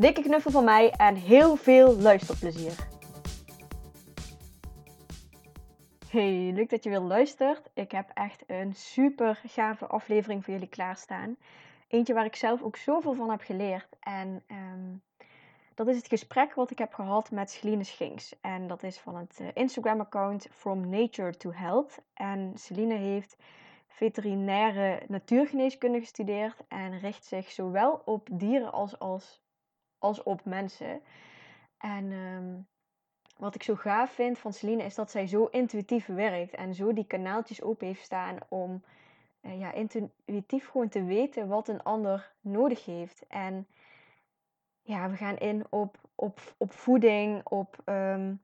Dikke knuffel van mij en heel veel luisterplezier. Hey, leuk dat je weer luistert. Ik heb echt een super gave aflevering voor jullie klaarstaan. Eentje waar ik zelf ook zoveel van heb geleerd. En ehm, dat is het gesprek wat ik heb gehad met Celine Schinks. En dat is van het eh, Instagram-account From Nature to Health. En Celine heeft veterinaire natuurgeneeskunde gestudeerd en richt zich zowel op dieren als, als, als op mensen. En ehm, wat ik zo gaaf vind van Celine is dat zij zo intuïtief werkt en zo die kanaaltjes open heeft staan om uh, ja, intuïtief gewoon te weten wat een ander nodig heeft. En ja, we gaan in op, op, op voeding, op ehm,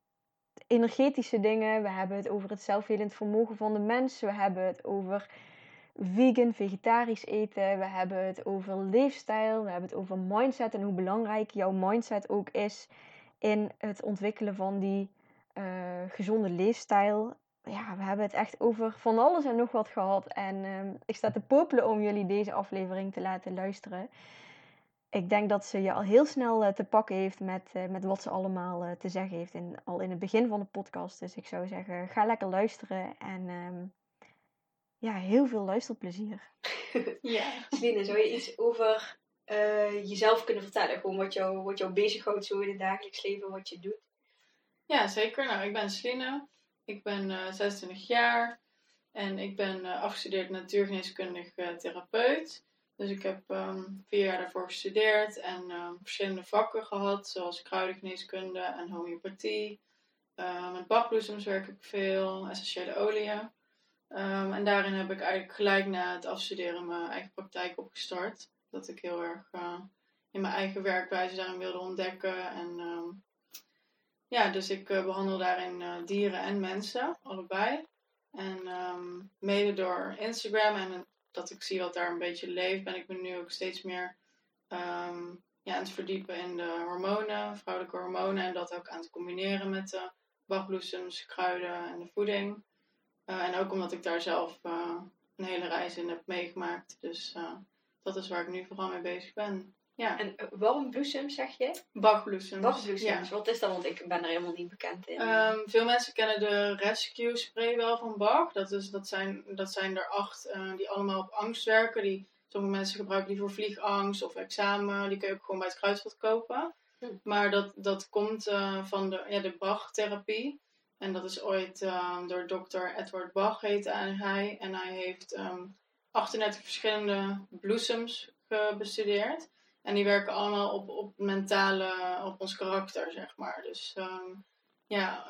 energetische dingen. We hebben het over het zelfhelend vermogen van de mens. We hebben het over vegan, vegetarisch eten. We hebben het over leefstijl. We hebben het over mindset en hoe belangrijk jouw mindset ook is in het ontwikkelen van die uh, gezonde leefstijl. Ja, we hebben het echt over van alles en nog wat gehad. En uh, ik sta te popelen om jullie deze aflevering te laten luisteren. Ik denk dat ze je al heel snel uh, te pakken heeft met, met wat ze allemaal te zeggen heeft. In, al in het begin van de podcast. Dus ik zou zeggen, ga lekker luisteren. En ehm, ja, heel veel luisterplezier. ja. Celine, zou je iets over uh, jezelf kunnen vertellen? Gewoon wat jou, wat jou bezighoudt zo in het dagelijks leven, wat je doet? Ja, zeker. Nou, ik ben Celine. Ik ben uh, 26 jaar. En ik ben uh, afgestudeerd natuurgeneeskundig therapeut. Dus ik heb um, vier jaar daarvoor gestudeerd en um, verschillende vakken gehad, zoals kruidengeneeskunde en homeopathie. Uh, met bachbloesems werk ik veel, essentiële oliën. Um, en daarin heb ik eigenlijk gelijk na het afstuderen mijn eigen praktijk opgestart. Dat ik heel erg uh, in mijn eigen werkwijze daarin wilde ontdekken. En um, ja, dus ik uh, behandel daarin uh, dieren en mensen, allebei. En um, mede door Instagram en dat ik zie wat daar een beetje leeft, ben ik me nu ook steeds meer ja, aan het verdiepen in de hormonen, vrouwelijke hormonen. En dat ook aan het combineren met de bachbloesems, kruiden en de voeding. Uh, en ook omdat ik daar zelf uh, een hele reis in heb meegemaakt. Dus uh, dat is waar ik nu vooral mee bezig ben. Ja. En waarom bloesem zeg je? Bachbloesems. Bachbloesems, ja. wat is dat? Want ik ben er helemaal niet bekend in. Um, veel mensen kennen de Rescue Spray wel van Bach. Dat, is, dat, zijn, dat zijn er acht die allemaal op angst werken. Die, sommige mensen gebruiken die voor vliegangst of examen. Die kun je ook gewoon bij het kruidvat kopen. Hm. Maar dat, dat komt van de, ja, de Bach-therapie. En dat is ooit um, door dokter Edward Bach heette hij. En hij heeft um, 38 verschillende bloesems bestudeerd. En die werken allemaal op, op mentale, op ons karakter, zeg maar. Dus um, ja,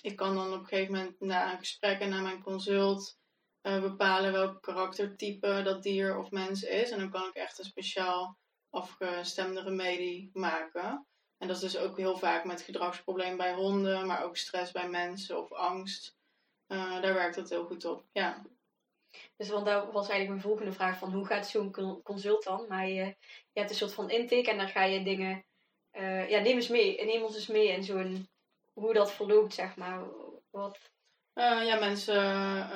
ik kan dan op een gegeven moment na een gesprek en na mijn consult uh, bepalen welk karaktertype dat dier of mens is. En dan kan ik echt een speciaal afgestemde remedie maken. En dat is dus ook heel vaak met gedragsproblemen bij honden, maar ook stress bij mensen of angst. Uh, daar werkt dat heel goed op, ja. Dus want dat was eigenlijk mijn volgende vraag van hoe gaat zo'n consult dan? Maar je, je hebt een soort van intake en dan ga je dingen... Uh, ja, neem eens mee. Neem ons eens mee in zo'n... Hoe dat verloopt, zeg maar. Wat, uh, ja, mensen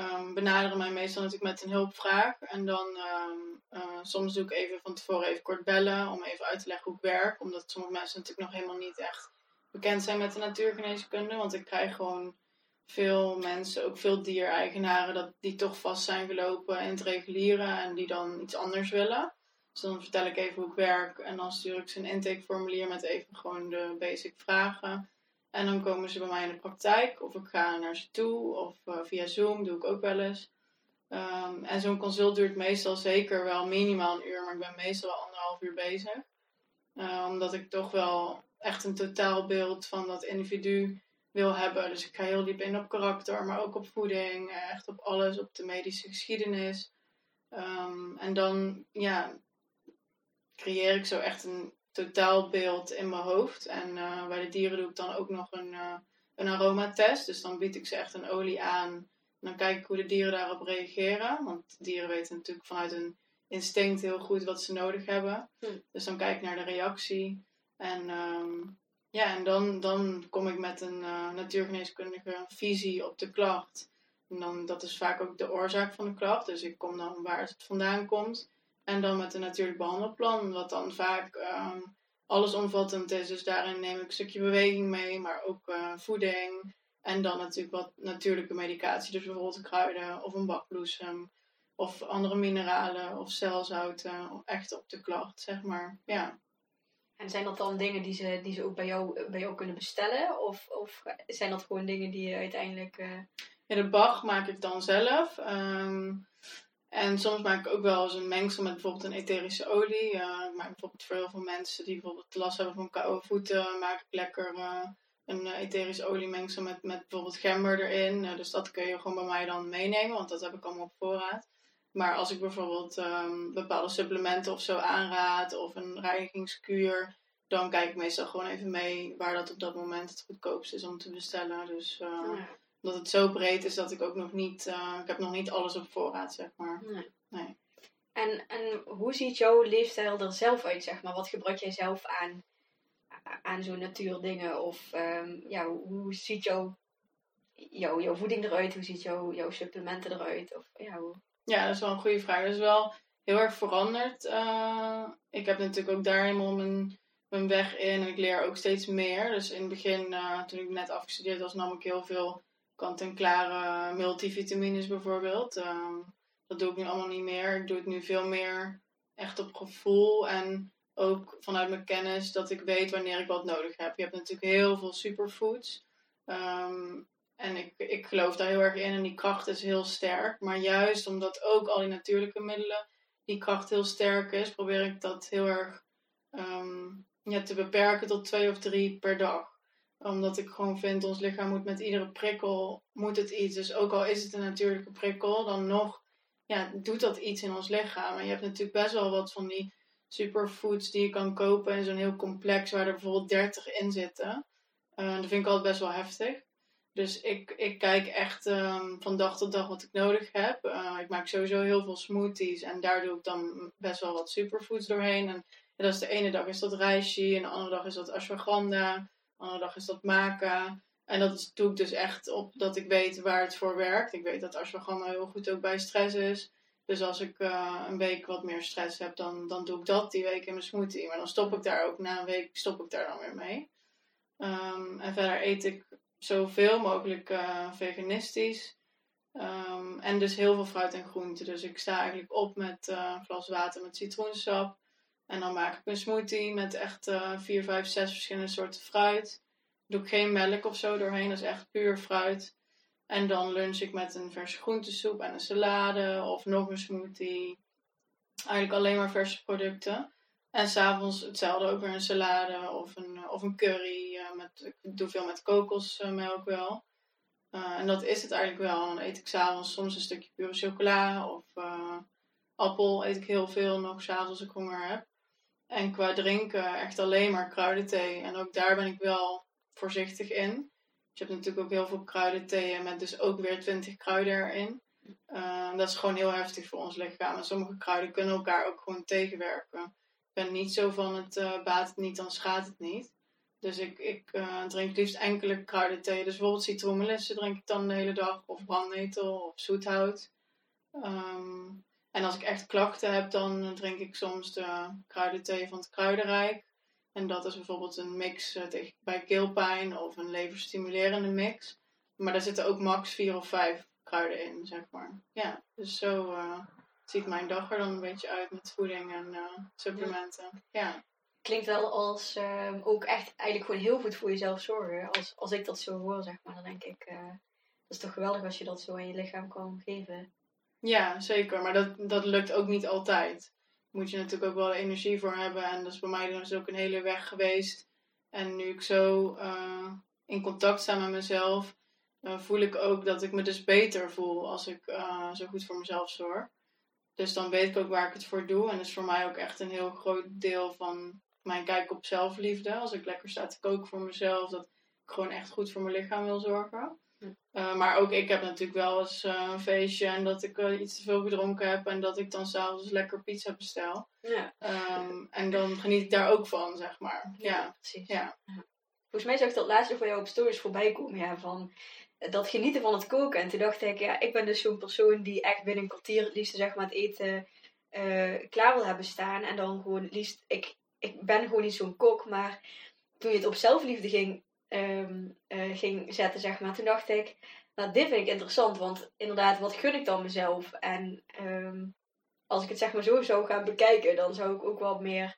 um, benaderen mij meestal natuurlijk met een hulpvraag. En dan um, uh, soms doe ik even van tevoren even kort bellen om even uit te leggen hoe ik werk. Omdat sommige mensen natuurlijk nog helemaal niet echt bekend zijn met de natuurgeneeskunde. Want ik krijg gewoon veel mensen, ook veel diereigenaren, dat die toch vast zijn gelopen in het reguliere en die dan iets anders willen. Dus dan vertel ik even hoe ik werk en dan stuur ik ze een intakeformulier met even gewoon de basic vragen. En dan komen ze bij mij in de praktijk of ik ga naar ze toe of uh, via Zoom doe ik ook wel eens. Um, en zo'n consult duurt meestal zeker wel minimaal een uur, maar ik ben meestal anderhalf uur bezig. Uh, omdat ik toch wel echt een totaalbeeld van dat individu wil hebben. Dus ik ga heel diep in op karakter, maar ook op voeding, echt op alles, op de medische geschiedenis. Um, en dan ja, creëer ik zo echt een totaalbeeld in mijn hoofd. En eh, bij de dieren doe ik dan ook nog een, uh, een aromatest. Dus dan bied ik ze echt een olie aan. Dan kijk ik hoe de dieren daarop reageren. Want dieren weten natuurlijk vanuit hun instinct heel goed wat ze nodig hebben. Hm. Dus dan kijk ik naar de reactie. En ehm, ja, en dan, dan kom ik met een uh, natuurgeneeskundige visie op de klacht. En dan, dat is vaak ook de oorzaak van de klacht. Dus ik kom dan waar het vandaan komt. En dan met een natuurlijk behandelplan, wat dan vaak um, allesomvattend is. Dus daarin neem ik een stukje beweging mee, maar ook uh, voeding. En dan natuurlijk wat natuurlijke medicatie. Dus bijvoorbeeld kruiden of een bakbloesem. Of andere mineralen of celzouten. Of echt op de klacht, zeg maar. Ja. En zijn dat dan dingen die ze, die ze ook bij jou, bij jou kunnen bestellen? Of, of zijn dat gewoon dingen die je uiteindelijk. Uh... Ja, de bag maak ik dan zelf. Um, en soms maak ik ook wel eens een mengsel met bijvoorbeeld een etherische olie. Uh, ik maak bijvoorbeeld voor heel veel mensen die bijvoorbeeld last hebben van koude voeten, maak ik lekker uh, een etherische oliemengsel met, met bijvoorbeeld gember erin. Uh, dus dat kun je gewoon bij mij dan meenemen, want dat heb ik allemaal op voorraad. Maar als ik bijvoorbeeld um, bepaalde supplementen of zo aanraad of een reinigingskuur, dan kijk ik meestal gewoon even mee waar dat op dat moment het goedkoopst is om te bestellen. Dus ja omdat het zo breed is dat ik ook nog niet, uh, ik heb nog niet alles op voorraad, zeg maar. Nee. nee. En, en hoe ziet jouw leefstijl er zelf uit, zeg maar? Wat gebruik jij zelf aan, aan zo'n natuurdingen? Of um, ja, hoe ziet jouw, jouw, voeding eruit? Hoe ziet jouw, jouw supplementen eruit? Of, ja, ja, dat is wel een goede vraag. Dat is wel heel erg veranderd. Uh, ik heb natuurlijk ook daar helemaal mijn, mijn weg in en ik leer ook steeds meer. Dus in het begin, uh, toen ik net afgestudeerd was, nam ik heel veel kant-en-klare multivitamines bijvoorbeeld. Uh, dat doe ik nu allemaal niet meer. Ik doe het nu veel meer echt op gevoel en ook vanuit mijn kennis dat ik weet wanneer ik wat nodig heb. Je hebt natuurlijk heel veel superfoods. Um, en ik, ik geloof daar heel erg in en die kracht is heel sterk. Maar juist omdat ook al die natuurlijke middelen, die kracht heel sterk is, probeer ik dat heel erg um, ja, te beperken tot twee of drie per dag omdat ik gewoon vind, ons lichaam moet met iedere prikkel, moet het iets. Dus ook al is het een natuurlijke prikkel, dan nog ja, doet dat iets in ons lichaam. En je hebt natuurlijk best wel wat van die superfoods die je kan kopen in zo'n heel complex, waar er bijvoorbeeld 30 in zitten. Uh, dat vind ik altijd best wel heftig. Dus ik, ik kijk echt um, van dag tot dag wat ik nodig heb. Uh, ik maak sowieso heel veel smoothies en daar doe ik dan best wel wat superfoods doorheen. En dat is de ene dag is dat reishi en de andere dag is dat ashwagandha andere dag is dat maken. En dat doe ik dus echt op dat ik weet waar het voor werkt. Ik weet dat ashwagandha heel goed ook bij stress is. Dus als ik uh, een week wat meer stress heb, dan, dan doe ik dat die week in mijn smoothie. Maar dan stop ik daar ook na een week stop ik daar dan weer mee. Um, en verder eet ik zoveel mogelijk uh, veganistisch. Um, en dus heel veel fruit en groente. Dus ik sta eigenlijk op met uh, een glas water met citroensap. En dan maak ik een smoothie met echt uh, vier, vijf, zes verschillende soorten fruit. Doe ik geen melk of zo doorheen, dat is echt puur fruit. En dan lunch ik met een verse groentesoep en een salade of nog een smoothie. Eigenlijk alleen maar verse producten. En s'avonds hetzelfde, ook weer een salade of een, of een curry. Uh, met, ik doe veel met kokosmelk wel. Uh, en dat is het eigenlijk wel. Dan eet ik s'avonds soms een stukje pure chocola of uh, appel eet ik heel veel nog s'avonds als ik honger heb. En qua drinken echt alleen maar kruidenthee. En ook daar ben ik wel voorzichtig in. Je hebt natuurlijk ook heel veel kruidentheeën met dus ook weer 20 kruiden erin. Uh, dat is gewoon heel heftig voor ons lichaam. En sommige kruiden kunnen elkaar ook gewoon tegenwerken. Ik ben niet zo van het uh, baat het niet, dan schaadt het niet. Dus ik, ik uh, drink liefst enkele kruidenthee. Dus bijvoorbeeld citroenmelisse drink ik dan de hele dag. Of brandnetel of zoethout. Um, en als ik echt klachten heb, dan drink ik soms de kruidenthee van het kruidenrijk. En dat is bijvoorbeeld een mix eh, tegen, bij keelpijn of een leverstimulerende mix. Maar daar zitten ook max vier of vijf kruiden in, zeg maar. Ja, dus zo uh, ziet mijn dag er dan een beetje uit met voeding en uh, supplementen. Ja. Klinkt wel als uh, ook echt eigenlijk gewoon heel goed voor jezelf zorgen. Als, als ik dat zo hoor, zeg maar, dan denk ik, dat is toch geweldig als je dat zo aan je lichaam kan geven. Ja, zeker. Maar dat, dat lukt ook niet altijd. Moet je natuurlijk ook wel energie voor hebben. En dat is bij mij dus ook een hele weg geweest. En nu ik zo uh, in contact sta met mezelf, voel ik ook dat ik me dus beter voel als ik uh, zo goed voor mezelf zorg. Dus dan weet ik ook waar ik het voor doe. En dat is voor mij ook echt een heel groot deel van, mijn kijk op zelfliefde. Als ik lekker sta te koken voor mezelf, dat ik gewoon echt goed voor mijn lichaam wil zorgen. Eh, maar ook ik heb natuurlijk wel eens eh, een feestje en dat ik eh, iets te veel gedronken heb en dat ik dan s'avonds lekker pizza bestel. Ja, Ehm, en dan geniet ik daar ook van, zeg maar. Ja, precies. ja. Volgens mij zag ik dat laatst nog van jou op stories voorbij komen. Ja, van dat genieten van het koken. En toen dacht ik, ja, ik ben dus zo'n persoon die echt binnen een kwartier het liefst zeg maar, het eten klaar wil hebben staan. En dan gewoon het liefst, ik, ik ben gewoon niet zo'n kok. Maar toen je het op zelfliefde ging, ehm, eh, ging zetten, zeg maar, toen dacht ik, nou, dit vind ik interessant. Want inderdaad, wat gun ik dan mezelf? En ehm, als ik het zeg maar zo zou gaan bekijken, dan zou ik ook wat meer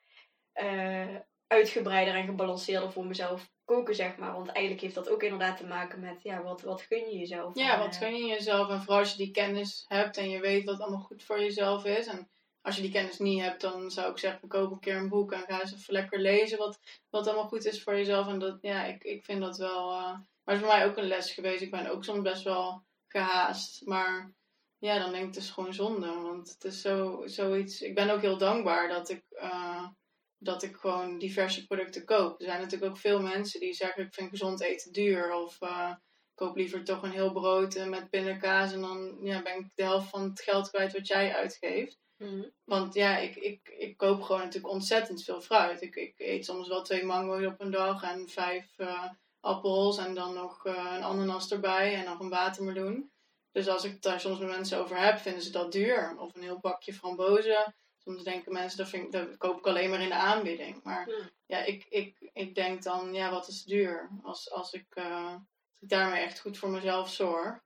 eh, uitgebreider en gebalanceerder voor mezelf koken, zeg maar. Want eigenlijk heeft dat ook inderdaad te maken met, ja, wat, wat gun je jezelf? Ja, En, wat eh, gun je jezelf? En vooral als je die kennis hebt en je weet wat allemaal goed voor jezelf is. En als je die kennis niet hebt, dan zou ik zeggen, koop een keer een boek en ga eens even lekker lezen wat, wat allemaal goed is voor jezelf. En dat, ja, ik, ik vind dat wel... eh, maar het is voor mij ook een les geweest. Ik ben ook soms best wel gehaast. Maar ja, dan denk ik, het is gewoon zonde. Want het is zo, zoiets... Ik ben ook heel dankbaar dat ik... eh, dat ik gewoon diverse producten koop. Er zijn natuurlijk ook veel mensen die zeggen: Ik vind gezond eten duur. Of eh, ik koop liever toch een heel brood met pindakaas. En dan ja, ben ik de helft van het geld kwijt wat jij uitgeeft. Mhm. Want ja, ik, ik, ik koop gewoon natuurlijk ontzettend veel fruit. Ik, ik eet soms wel twee mango's op een dag en vijf eh, appels. En dan nog eh, een ananas erbij en nog een watermeloen. Dus als ik het daar soms met mensen over heb, vinden ze dat duur. Of een heel bakje frambozen. Soms denken mensen, dat, vind ik, dat koop ik alleen maar in de aanbieding. Maar Ja. ja, ik, ik, ik denk dan, ja, wat is duur? Als, als, ik, eh, als ik daarmee echt goed voor mezelf zorg.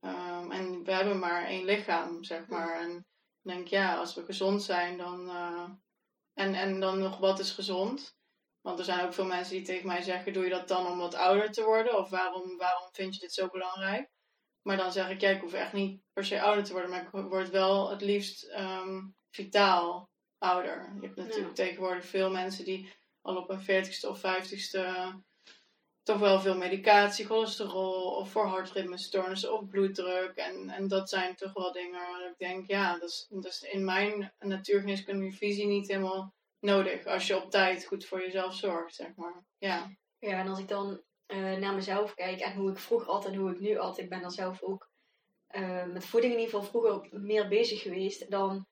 Ehm, en we hebben maar één lichaam, zeg maar. En ik denk, ja, als we gezond zijn, dan... eh, en, en dan nog, wat is gezond? Want er zijn ook veel mensen die tegen mij zeggen, doe je dat dan om wat ouder te worden? Of waarom, waarom vind je dit zo belangrijk? Maar dan zeg ik, ja, ik hoef echt niet per se ouder te worden. Maar ik word wel het liefst ehm, vitaal ouder. Je hebt natuurlijk tegenwoordig veel mensen die al op een 40ste of 50ste toch wel veel medicatie, cholesterol of voor hartritmestoornissen of bloeddruk. En, en dat zijn toch wel dingen waar ik denk, ja, dat is, dat is in mijn natuurgeneeskundige visie niet helemaal nodig. Als je op tijd goed voor jezelf zorgt, zeg maar. Ja, Ja, en als ik dan eh, naar mezelf kijk en hoe ik vroeger altijd en hoe ik nu altijd, ik ben dan zelf ook eh, met voeding in ieder geval vroeger meer bezig geweest, dan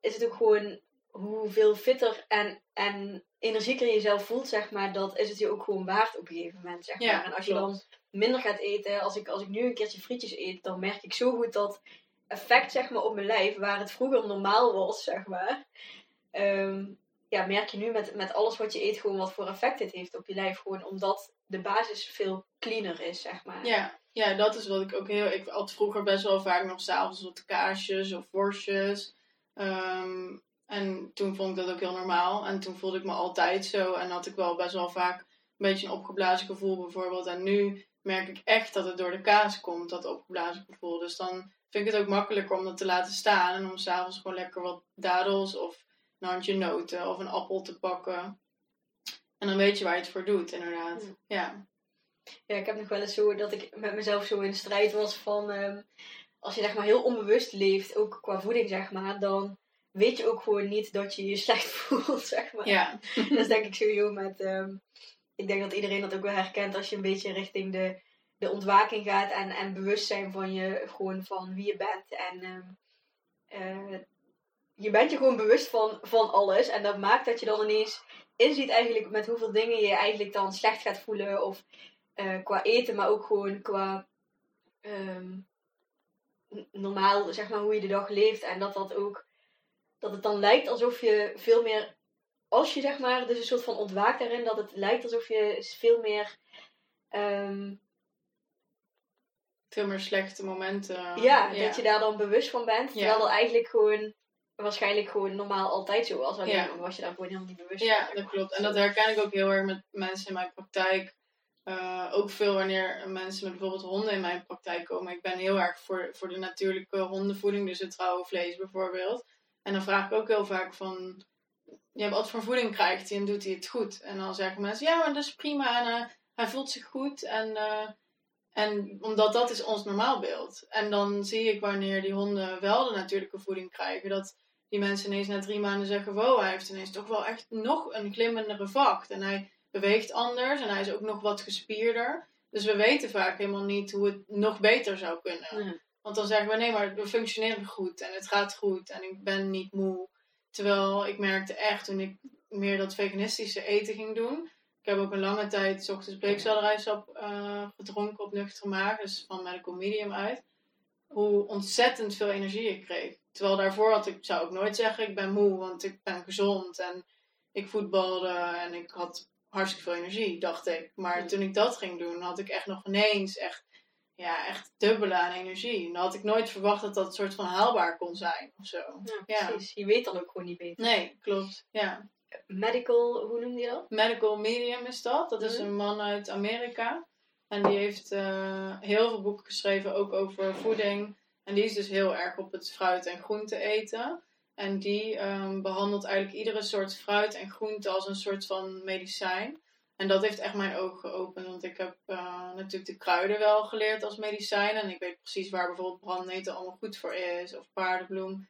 is het ook gewoon hoeveel fitter en, en energieker je jezelf voelt, zeg maar, dat is het je ook gewoon waard op een gegeven moment, zeg maar. ja en als je dan minder gaat eten, als ik, als ik nu een keertje frietjes eet, dan merk ik zo goed dat effect, zeg maar, op mijn lijf, waar het vroeger normaal was, zeg maar. Ehm, ja, merk je nu met, met alles wat je eet gewoon wat voor effect het heeft op je lijf. Gewoon omdat de basis veel cleaner is, zeg maar. Ja, ja, dat is wat ik ook heel... Ik had vroeger best wel vaak nog s'avonds wat kaasjes of worstjes. Ehm, en toen vond ik dat ook heel normaal. En toen voelde ik me altijd zo. En had ik wel best wel vaak een beetje een opgeblazen gevoel bijvoorbeeld. En nu merk ik echt dat het door de kaas komt, dat opgeblazen gevoel. Dus dan vind ik het ook makkelijker om dat te laten staan. En om s'avonds gewoon lekker wat dadels of een handje noten of een appel te pakken. En dan weet je waar je het voor doet, inderdaad. Ja. Ja. Ja, ik heb nog wel eens zo dat ik met mezelf zo in strijd was van... ehm, als je zeg maar heel onbewust leeft, ook qua voeding zeg maar, dan weet je ook gewoon niet dat je je slecht voelt, zeg maar. Ja. Dat is denk ik sowieso met... ehm, ik denk dat iedereen dat ook wel herkent als je een beetje richting de, de ontwaking gaat en, en bewustzijn van je, gewoon van wie je bent. En ehm, eh, je bent je gewoon bewust van, van alles. En dat maakt dat je dan ineens inziet eigenlijk met hoeveel dingen je eigenlijk dan slecht gaat voelen. Of eh, qua eten, maar ook gewoon qua ehm, normaal, zeg maar, hoe je de dag leeft. En dat dat ook, dat het dan lijkt alsof je veel meer, als je zeg maar, dus een soort van ontwaakt daarin, dat het lijkt alsof je veel meer, ehm, Veel meer slechte momenten. ja, dat je daar dan bewust van bent. Ja. Terwijl dat eigenlijk gewoon, waarschijnlijk gewoon normaal altijd zo was. Alleen Ja. was je daar gewoon helemaal niet bewust van. Ja, dat klopt. En dat herken ik ook heel erg met mensen in mijn praktijk. Eh, ook veel wanneer mensen met bijvoorbeeld honden in mijn praktijk komen. Ik ben heel erg voor, voor de natuurlijke hondenvoeding, dus het rauwe vlees bijvoorbeeld. En dan vraag ik ook heel vaak van, ja, wat voor voeding krijgt hij en doet hij het goed? En dan zeggen mensen, ja, maar dat is prima en eh, hij voelt zich goed. En, eh, en omdat dat is ons normaalbeeld. En dan zie ik wanneer die honden wel de natuurlijke voeding krijgen, dat die mensen ineens na drie maanden zeggen: wow, hij heeft ineens toch wel echt nog een glimmendere vacht. En hij beweegt anders en hij is ook nog wat gespierder. Dus we weten vaak helemaal niet hoe het nog beter zou kunnen. Want dan zeggen we: nee, maar we functioneren goed en het gaat goed en ik ben niet moe. Terwijl ik merkte echt toen ik meer dat veganistische eten ging doen. Ik heb ook een lange tijd 's ochtends bleekselderijsap eh gedronken op nuchtere maag, dus van medical medium uit. Hoe ontzettend veel energie ik kreeg. Terwijl daarvoor had ik, zou ik nooit zeggen, ik ben moe, want ik ben gezond en ik voetbalde en ik had hartstikke veel energie, dacht ik. Maar toen ik dat ging doen, had ik echt nog ineens echt, ja, echt dubbele aan energie. En dan had ik nooit verwacht dat dat een soort van haalbaar kon zijn of zo. Ja, Ja. precies. Je weet dan ook gewoon niet beter. Nee, klopt. Ja. Medical, hoe noemde je dat? Medical Medium is dat. Dat is Mhm. een man uit Amerika. En die heeft eh, heel veel boeken geschreven, ook over voeding. En die is dus heel erg op het fruit en groente eten. En die ehm, behandelt eigenlijk iedere soort fruit en groente als een soort van medicijn. En dat heeft echt mijn ogen geopend. Want ik heb eh, natuurlijk de kruiden wel geleerd als medicijn. En ik weet precies waar bijvoorbeeld brandnetel allemaal goed voor is. Of paardenbloem.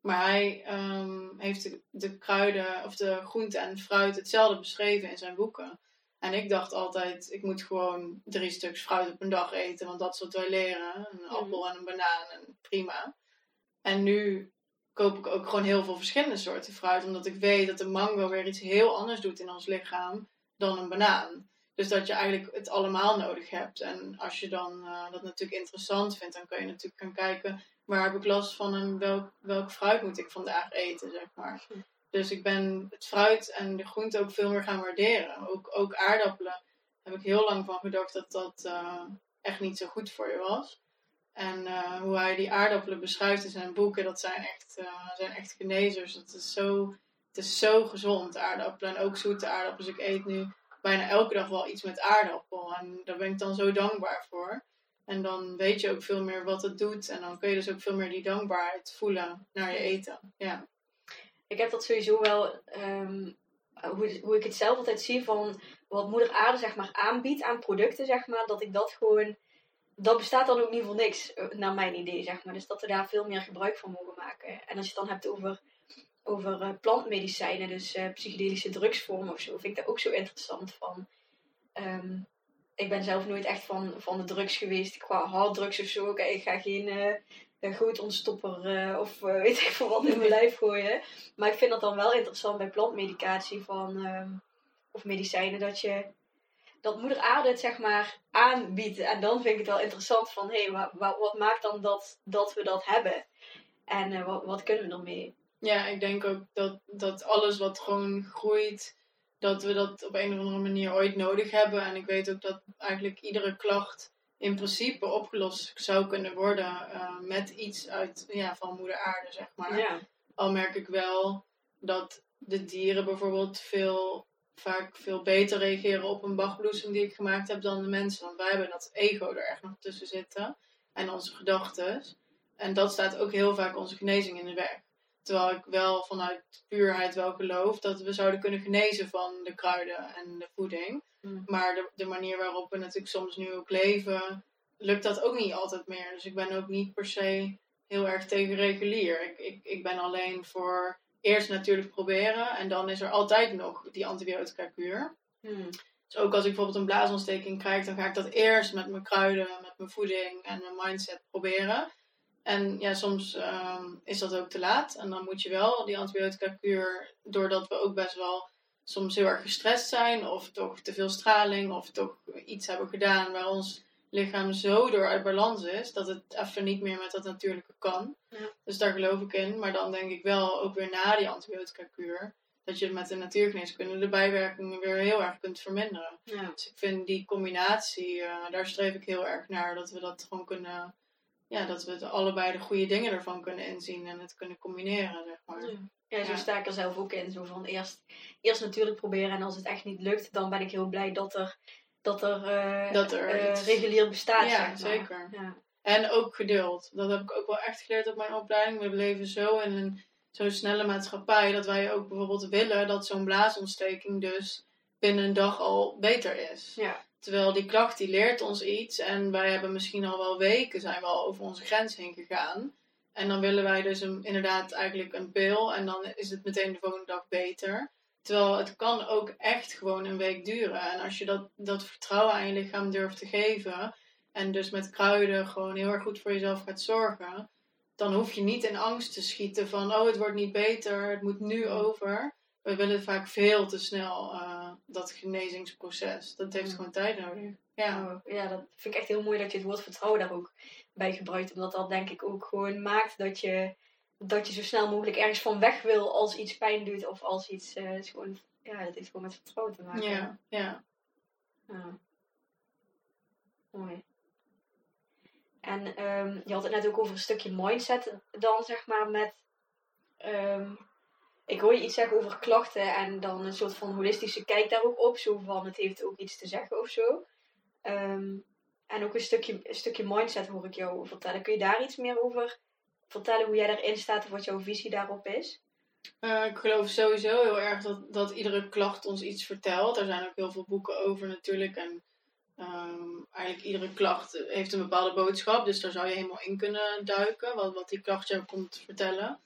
Maar hij ehm, heeft de, de kruiden of de groenten en fruit hetzelfde beschreven in zijn boeken. En ik dacht altijd, ik moet gewoon drie stuks fruit op een dag eten, want dat is wat wij leren. Een appel en een banaan en prima. En nu koop ik ook gewoon heel veel verschillende soorten fruit, omdat ik weet dat de mango weer iets heel anders doet in ons lichaam dan een banaan. Dus dat je eigenlijk het allemaal nodig hebt. En als je dan eh, dat natuurlijk interessant vindt, dan kun je natuurlijk gaan kijken waar heb ik last van en welk, welk fruit moet ik vandaag eten, zeg maar. Dus ik ben het fruit en de groente ook veel meer gaan waarderen. Ook, ook aardappelen heb ik heel lang van gedacht dat dat eh, echt niet zo goed voor je was. En eh, hoe hij die aardappelen beschrijft in zijn boeken, dat zijn echt, zijn echt genezers. Dat is zo, het is zo gezond, aardappelen. En ook zoete aardappelen. Dus ik eet nu bijna elke dag wel iets met aardappel. En daar ben ik dan zo dankbaar voor. En dan weet je ook veel meer wat het doet. En dan kun je dus ook veel meer die dankbaarheid voelen naar je eten. Ja. Ik heb dat sowieso wel, ehm, hoe, hoe ik het zelf altijd zie van wat moeder aarde zeg maar aanbiedt aan producten zeg maar, dat ik dat gewoon, dat bestaat dan ook niet voor niks, eh, naar mijn idee zeg maar. Dus dat we daar veel meer gebruik van mogen maken. En als je het dan hebt over, over eh, plantmedicijnen, dus eh, psychedelische drugsvormen of zo, vind ik dat ook zo interessant van. ehm, ik ben zelf nooit echt van, van de drugs geweest, qua harddrugs of zo. Ik ga geen eh een gooitontstopper eh, of weet ik veel wat in mijn lijf gooien. Maar ik vind dat dan wel interessant bij plantmedicatie van, ehm, of medicijnen, dat je dat moeder aarde het zeg maar aanbiedt. En dan vind ik het wel interessant van, hé, hey, wa- wa- wat maakt dan dat, dat we dat hebben? En wat, wat kunnen we ermee? Ja, ik denk ook dat, dat alles wat gewoon groeit, dat we dat op een of andere manier ooit nodig hebben. En ik weet ook dat eigenlijk iedere klacht in principe opgelost zou kunnen worden eh, met iets uit, ja, van moeder aarde, zeg maar. Ja. Al merk ik wel dat de dieren bijvoorbeeld veel, vaak veel beter reageren op een bachbloesem die ik gemaakt heb dan de mensen. Want wij hebben dat ego er echt nog tussen zitten. En onze gedachten. En dat staat ook heel vaak onze genezing in de weg. Terwijl ik wel vanuit puurheid wel geloof dat we zouden kunnen genezen van de kruiden en de voeding. Mm. Maar de, de manier waarop we natuurlijk soms nu ook leven, lukt dat ook niet altijd meer. Dus ik ben ook niet per se heel erg tegen regulier. Ik, ik, ik ben alleen voor eerst natuurlijk proberen. En dan is er altijd nog die antibiotica kuur. Hmm. Dus ook als ik bijvoorbeeld een blaasontsteking krijg, dan ga ik dat eerst met mijn kruiden, met mijn voeding en mijn mindset proberen. En ja, soms ehm, is dat ook te laat. En dan moet je wel die antibiotica kuur, doordat we ook best wel soms heel erg gestrest zijn, of toch te veel straling, of toch iets hebben gedaan waar ons lichaam zo door uit balans is, dat het even niet meer met dat natuurlijke kan. Ja. Dus daar geloof ik in. Maar dan denk ik wel, ook weer na die antibiotica kuur, dat je met de natuurgeneeskunde de bijwerkingen weer heel erg kunt verminderen. Ja. Dus ik vind die combinatie, eh, daar streef ik heel erg naar. Dat we dat gewoon kunnen, ja, dat we het allebei de goede dingen ervan kunnen inzien en het kunnen combineren, zeg maar. Ja. Ja, zo sta ik er zelf ook in. Zo van eerst, eerst natuurlijk proberen en als het echt niet lukt, dan ben ik heel blij dat er, dat er, eh, Dat er eh, iets- regulier bestaat. Ja, zeg maar. zeker. Ja. En ook geduld. Dat heb ik ook wel echt geleerd op mijn opleiding. We leven zo in een zo'n snelle maatschappij dat wij ook bijvoorbeeld willen dat zo'n blaasontsteking dus binnen een dag al beter is. Ja. Terwijl die klacht die leert ons iets en wij hebben misschien al wel weken zijn we al over onze grens heen gegaan. En dan willen wij dus inderdaad eigenlijk een pil. En dan is het meteen de volgende dag beter. Terwijl het kan ook echt gewoon een week duren. En als je dat, dat vertrouwen aan je lichaam durft te geven. En dus met kruiden gewoon heel erg goed voor jezelf gaat zorgen. Dan hoef je niet in angst te schieten van, oh het wordt niet beter, het moet nu over. We willen vaak veel te snel uh, dat genezingsproces. Dat heeft gewoon tijd nodig. Ja. Oh, ja, dat vind ik echt heel mooi dat je het woord vertrouwen daar ook bij gebruikt. Omdat dat denk ik ook gewoon maakt dat je, dat je zo snel mogelijk ergens van weg wil als iets pijn doet. Of als iets uh, is gewoon, ja, dat heeft gewoon met vertrouwen te maken. Ja, ja. ja. Mooi. En um, je had het net ook over een stukje mindset dan, zeg maar, met... Um, ik hoor je iets zeggen over klachten en dan een soort van holistische kijk daar ook op. Zo van, het heeft ook iets te zeggen of zo. Um, en ook een stukje, een stukje mindset hoor ik jou vertellen. Kun je daar iets meer over vertellen, hoe jij daarin staat en wat jouw visie daarop is? Uh, ik geloof sowieso heel erg dat, dat iedere klacht ons iets vertelt. Er zijn ook heel veel boeken over natuurlijk. En um, eigenlijk iedere klacht heeft een bepaalde boodschap. Dus daar zou je helemaal in kunnen duiken. Wat, wat die klacht jou komt vertellen.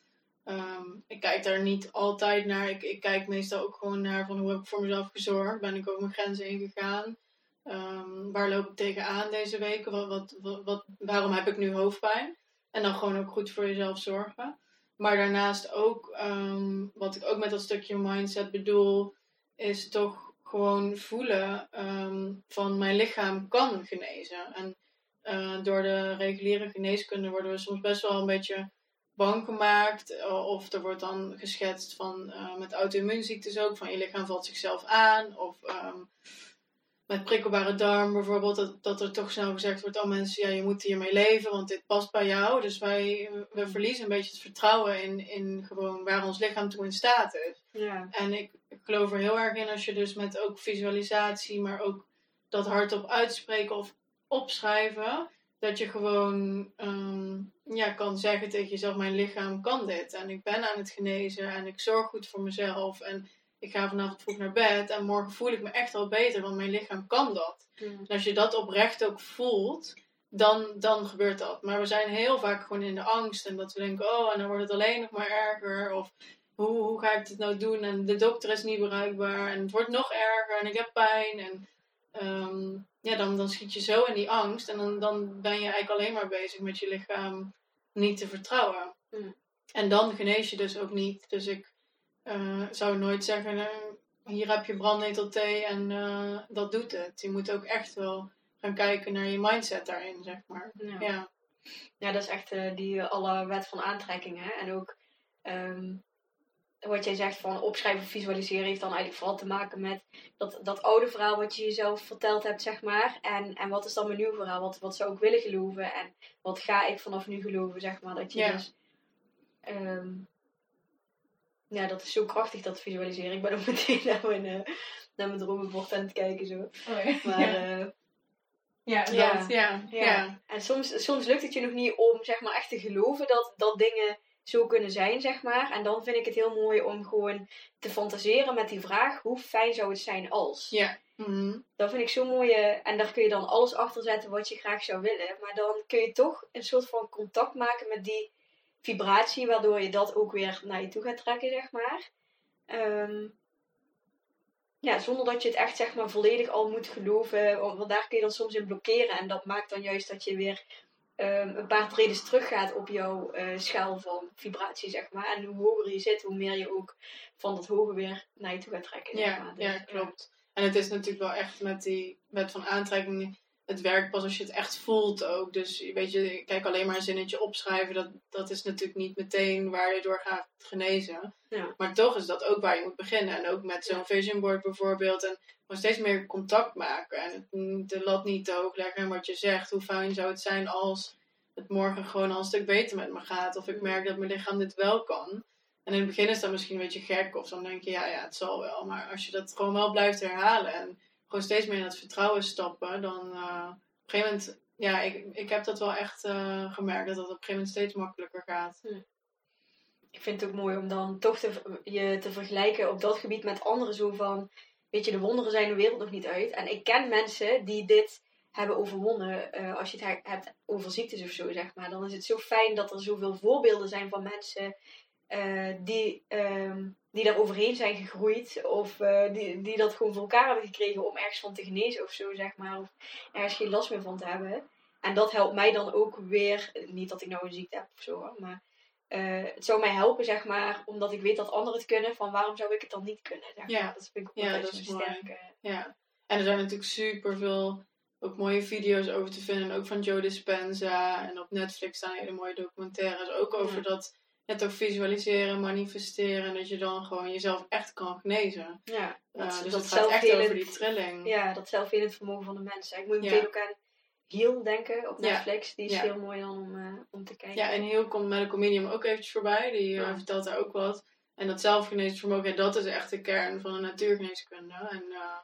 Um, ik kijk daar niet altijd naar. Ik, ik kijk meestal ook gewoon naar van hoe heb ik voor mezelf gezorgd. Ben ik over mijn grenzen heen gegaan. Um, waar loop ik tegenaan deze weken? Wat, wat, wat, waarom heb ik nu hoofdpijn? En dan gewoon ook goed voor jezelf zorgen. Maar daarnaast ook, um, wat ik ook met dat stukje mindset bedoel, is toch gewoon voelen um, van mijn lichaam kan genezen. En uh, door de reguliere geneeskunde worden we soms best wel een beetje bang gemaakt. Of er wordt dan geschetst van uh, met auto-immuunziektes ook, van je lichaam valt zichzelf aan. Of um, met prikkelbare darm bijvoorbeeld, dat, dat er toch snel gezegd wordt: Oh mensen, ja, je moet hiermee leven, want dit past bij jou. Dus wij we verliezen een beetje het vertrouwen in, in gewoon waar ons lichaam toe in staat is. Ja. En ik, ik geloof er heel erg in als je dus met ook visualisatie, maar ook dat hardop uitspreken of opschrijven, dat je gewoon um, ja, kan zeggen tegen jezelf: Mijn lichaam kan dit. En ik ben aan het genezen en ik zorg goed voor mezelf. En ik ga vanavond vroeg naar bed en morgen voel ik me echt al beter, want mijn lichaam kan dat. En als je dat oprecht ook voelt, dan, dan gebeurt dat. Maar we zijn heel vaak gewoon in de angst en dat we denken, oh, en dan wordt het alleen nog maar erger. Of hoe, hoe ga ik dit nou doen? En de dokter is niet bereikbaar en het wordt nog erger en ik heb pijn. En um, ja, dan, dan schiet je zo in die angst en dan, dan ben je eigenlijk alleen maar bezig met je lichaam niet te vertrouwen. En dan genees je dus ook niet. Dus ik uh, zou nooit zeggen, uh, hier heb je brandnetelthee en uh, dat doet het. Je moet ook echt wel gaan kijken naar je mindset daarin, zeg maar. Ja, ja. ja dat is echt die alle wet van aantrekking. Hè? En ook um, wat jij zegt van opschrijven, visualiseren, heeft dan eigenlijk vooral te maken met dat, dat oude verhaal wat je jezelf verteld hebt, zeg maar. En, en wat is dan mijn nieuw verhaal? Wat, wat zou ik willen geloven? En wat ga ik vanaf nu geloven, zeg maar. Dat je ja. dus... Um, ja, dat is zo krachtig, dat visualiseren. Ik ben ook meteen naar mijn, uh, naar mijn dromenbord aan het kijken zo. Oh, ja. Maar ja. Uh, ja, dat, ja, ja, ja. En soms, soms lukt het je nog niet om zeg maar echt te geloven dat, dat dingen zo kunnen zijn, zeg maar. En dan vind ik het heel mooi om gewoon te fantaseren met die vraag: hoe fijn zou het zijn als? Ja. Mm Dat vind ik zo mooi. En daar kun je dan alles achter zetten wat je graag zou willen. Maar dan kun je toch een soort van contact maken met die vibratie, waardoor je dat ook weer naar je toe gaat trekken, zeg maar. Um, ja, zonder dat je het echt zeg maar volledig al moet geloven, want daar kun je dan soms in blokkeren en dat maakt dan juist dat je weer um, een paar tredes teruggaat op jouw uh, schaal van vibratie, zeg maar. En hoe hoger je zit, hoe meer je ook van dat hoge weer naar je toe gaat trekken. Ja, zeg maar. dus, ja klopt. En het is natuurlijk wel echt met die wet van aantrekking het werkt pas als je het echt voelt ook. Dus weet je, kijk alleen maar een zinnetje opschrijven, dat, dat is natuurlijk niet meteen waar je door gaat genezen. Ja. Maar toch is dat ook waar je moet beginnen. En ook met zo'n vision board bijvoorbeeld. En gewoon steeds meer contact maken. En de lat niet te hoog leggen. En wat je zegt, hoe fijn zou het zijn als het morgen gewoon al een stuk beter met me gaat. Of ik merk dat mijn lichaam dit wel kan. En in het begin is dat misschien een beetje gek. Of dan denk je, ja, ja, het zal wel. Maar als je dat gewoon wel blijft herhalen. En gewoon steeds meer in het vertrouwen stappen, dan uh, op een gegeven moment, ja, ik, ik heb dat wel echt uh, gemerkt, dat het op een gegeven moment steeds makkelijker gaat. Ik vind het ook mooi om dan toch te, je te vergelijken op dat gebied met anderen, zo van, weet je, de wonderen zijn de wereld nog niet uit. En ik ken mensen die dit hebben overwonnen. eh, als je het he- hebt over ziektes of zo, zeg maar. Dan is het zo fijn dat er zoveel voorbeelden zijn van mensen eh, die, ehm, die daar overheen zijn gegroeid. Of eh, die, die dat gewoon voor elkaar hebben gekregen om ergens van te genezen of zo, zeg maar. Of ergens geen last meer van te hebben. En dat helpt mij dan ook weer. Niet dat ik nou een ziekte heb of zo, hoor, maar eh, het zou mij helpen, zeg maar, omdat ik weet dat anderen het kunnen. Van waarom zou ik het dan niet kunnen? Zeg Ja. Dat vind ik ook Ja, altijd dat is sterke. Ja, en er zijn natuurlijk super veel ook mooie video's over te vinden. Ook van Joe Dispenza. En op Netflix staan hele mooie documentaires. Ook over Ja. dat net ook visualiseren, manifesteren. En dat je dan gewoon jezelf echt kan genezen. Ja, Uh, dat, dus dat het gaat echt over die trilling. Ja, dat zelfhelend vermogen van de mensen. Ik moet Ja. meteen ook aan Heal denken op Ja. Netflix. Die is Ja. heel mooi dan om, eh, om te kijken. Ja, en heel komt Medical Medium ook eventjes voorbij. Die eh, vertelt daar ook wat. En dat zelfgeneesvermogen, ja, dat is echt de kern van de natuurgeneeskunde. En eh,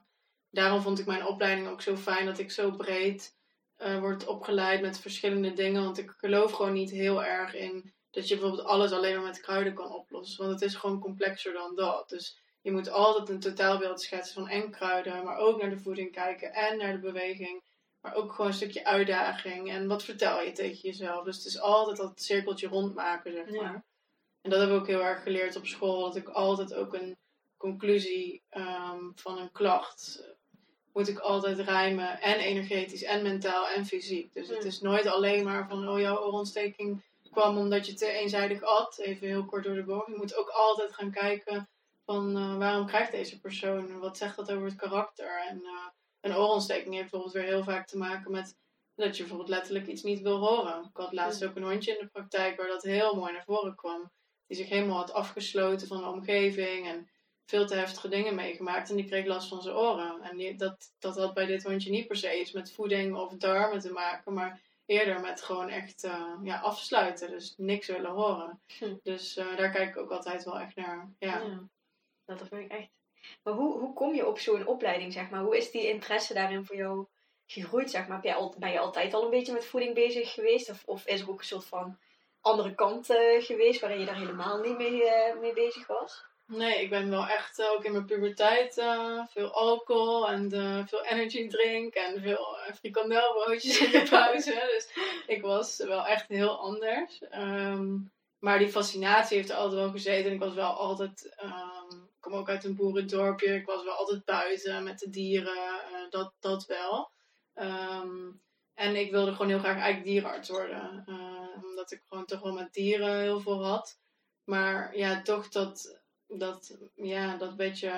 daarom vond ik mijn opleiding ook zo fijn dat ik zo breed eh word opgeleid met verschillende dingen. Want ik geloof gewoon niet heel erg in dat je bijvoorbeeld alles alleen maar met kruiden kan oplossen. Want het is gewoon complexer dan dat. Dus je moet altijd een totaalbeeld schetsen van en kruiden, maar ook naar de voeding kijken en naar de beweging. Maar ook gewoon een stukje uitdaging. En wat vertel je tegen jezelf? Dus het is altijd dat cirkeltje rondmaken, zeg Ja. maar. En dat heb ik ook heel erg geleerd op school. Dat ik altijd ook een conclusie ehm, van een klacht eh, moet ik altijd rijmen. En energetisch, en mentaal, en fysiek. Dus het is nooit alleen maar van, oh jouw oorontsteking kwam omdat je te eenzijdig at. Even heel kort door de bocht. Je moet ook altijd gaan kijken van, eh, waarom krijgt deze persoon? Wat zegt dat over het karakter? En eh, een oorontsteking heeft bijvoorbeeld weer heel vaak te maken met dat je bijvoorbeeld letterlijk iets niet wil horen. Ik had laatst ook een hondje in de praktijk waar dat heel mooi naar voren kwam. Die zich helemaal had afgesloten van de omgeving en veel te heftige dingen meegemaakt. En die kreeg last van zijn oren. En die, dat, dat had bij dit hondje niet per se iets met voeding of darmen te maken, maar eerder met gewoon echt eh, ja, afsluiten. Dus niks willen horen. Hm. Dus eh, daar kijk ik ook altijd wel echt naar. Ja. Ja, dat vind ik echt. Maar hoe, hoe kom je op zo'n opleiding, zeg maar? Hoe is die interesse daarin voor jou gegroeid, zeg maar? Al, ben je altijd al een beetje met voeding bezig geweest? Of, of is er ook een soort van andere kant eh, geweest waarin je daar helemaal niet mee, mee bezig was? Nee, ik ben wel echt eh, ook in mijn puberteit eh, veel alcohol en eh, veel energy drink en veel uh, frikandelbroodjes in de pauze. dus ik was wel echt heel anders. Ehm, maar die fascinatie heeft er altijd wel gezeten. En ik was wel altijd, ehm, ik kom ook uit een boerendorpje. Ik was wel altijd buiten met de dieren, dat, dat wel. Ehm, en ik wilde gewoon heel graag eigenlijk dierenarts worden. omdat ik gewoon toch wel met dieren heel veel had. Maar ja, toch dat, dat, ja, dat beetje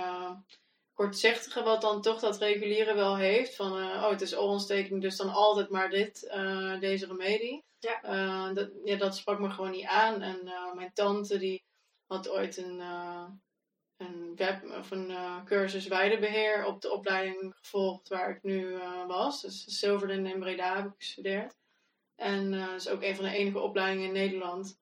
kortzichtige wat dan toch dat reguliere wel heeft. Van, eh, oh, het is oorontsteking, dus dan altijd maar dit, eh, deze remedie. Ja. Eh, dat, ja, dat sprak me gewoon niet aan. En eh, mijn tante die had ooit een, eh, een web of een eh, cursus weidebeheer op de opleiding gevolgd waar ik nu eh, was. Dus Silverden in Breda heb ik gestudeerd. En eh, dat is ook een van de enige opleidingen in Nederland.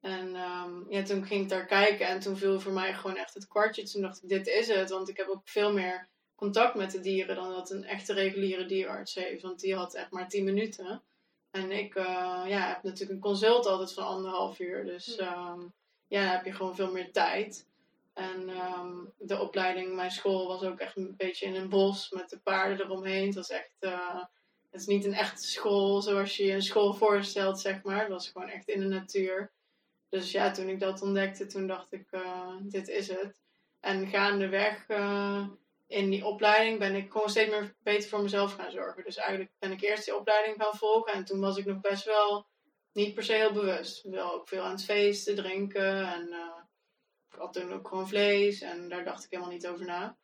En ehm, ja, toen ging ik daar kijken en toen viel voor mij gewoon echt het kwartje. Toen dacht ik, dit is het. Want ik heb ook veel meer contact met de dieren dan dat een echte reguliere dierarts heeft. Want die had echt maar 10 minuten. En ik eh, ja, heb natuurlijk een consult altijd van anderhalf uur. Dus ehm, ja, dan heb je gewoon veel meer tijd. En ehm, de opleiding, mijn school was ook echt een beetje in een bos met de paarden eromheen. Het was echt, eh, het is niet een echte school zoals je je een school voorstelt, zeg maar. Het was gewoon echt in de natuur. Dus ja, toen ik dat ontdekte, toen dacht ik, eh, dit is het. En gaandeweg uh, in die opleiding ben ik gewoon steeds meer beter voor mezelf gaan zorgen. Dus eigenlijk ben ik eerst die opleiding gaan volgen. En toen was ik nog best wel niet per se heel bewust. Wel ook veel aan het feesten, drinken. En uh, ik had toen ook gewoon vlees. En daar dacht ik helemaal niet over na.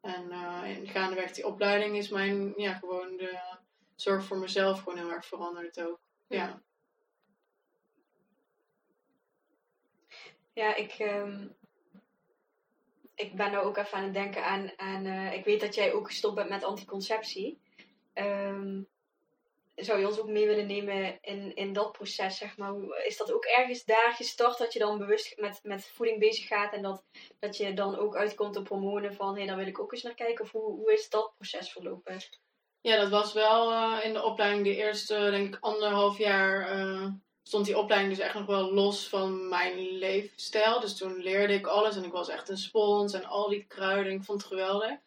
En in gaandeweg die opleiding is mijn, ja, gewoon de zorg voor mezelf gewoon heel erg veranderd ook. ja. Ja, ik, um, ik ben nou ook even aan het denken aan, aan uh, ik weet dat jij ook gestopt bent met anticonceptie. Um, zou je ons ook mee willen nemen in, in dat proces, zeg maar? Is dat ook ergens daar gestart dat je dan bewust met, met voeding bezig gaat en dat, dat je dan ook uitkomt op hormonen van, hé, hey, daar wil ik ook eens naar kijken? Of hoe, hoe is dat proces verlopen? Ja, dat was wel uh, in de opleiding de eerste, denk ik, anderhalf jaar uh, stond die opleiding dus echt nog wel los van mijn leefstijl. Dus toen leerde ik alles en ik was echt een spons en al die kruiden. Ik vond het geweldig.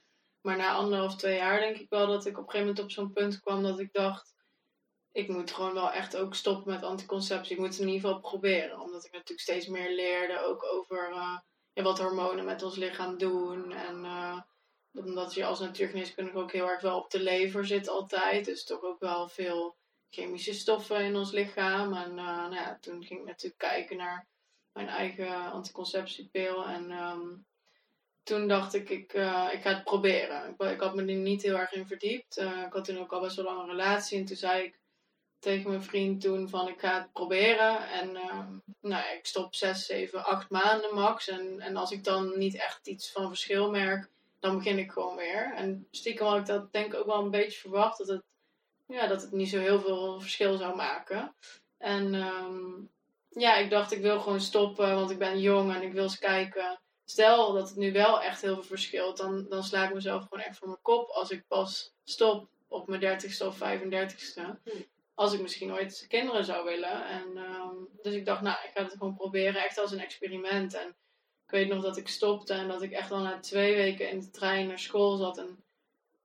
Maar na anderhalf, twee jaar denk ik wel dat ik op een gegeven moment op zo'n punt kwam dat ik dacht, ik moet gewoon wel echt ook stoppen met anticonceptie. Ik moet het in ieder geval proberen. Omdat ik natuurlijk steeds meer leerde ook over ja, wat hormonen met ons lichaam doen. En uh, omdat je als natuurgeneeskundige ook heel erg wel op de lever zit altijd. Dus toch ook wel veel chemische stoffen in ons lichaam. En uh, nou ja, toen ging ik natuurlijk kijken naar mijn eigen anticonceptiepil. En um, toen dacht ik, ik, uh, ik ga het proberen. Ik, ik, had me er niet heel erg in verdiept. Uh, ik had toen ook al best wel lang een relatie. En toen zei ik tegen mijn vriend toen van ik ga het proberen. En uh, nou, ik stop 6, 7, 8 maanden max. En, en als ik dan niet echt iets van verschil merk, dan begin ik gewoon weer. En stiekem had ik dat denk ik ook wel een beetje verwacht. Dat het, ja, dat het niet zo heel veel verschil zou maken. En um, ja, ik dacht ik wil gewoon stoppen, want ik ben jong en ik wil eens kijken. Stel dat het nu wel echt heel veel verschilt, dan, dan sla ik mezelf gewoon echt voor mijn kop als ik pas stop op mijn dertigste of 35ste. Hm. Als ik misschien ooit kinderen zou willen. En, um, dus ik dacht, nou, ik ga het gewoon proberen, echt als een experiment. En ik weet nog dat ik stopte en dat ik echt al na twee weken in de trein naar school zat. En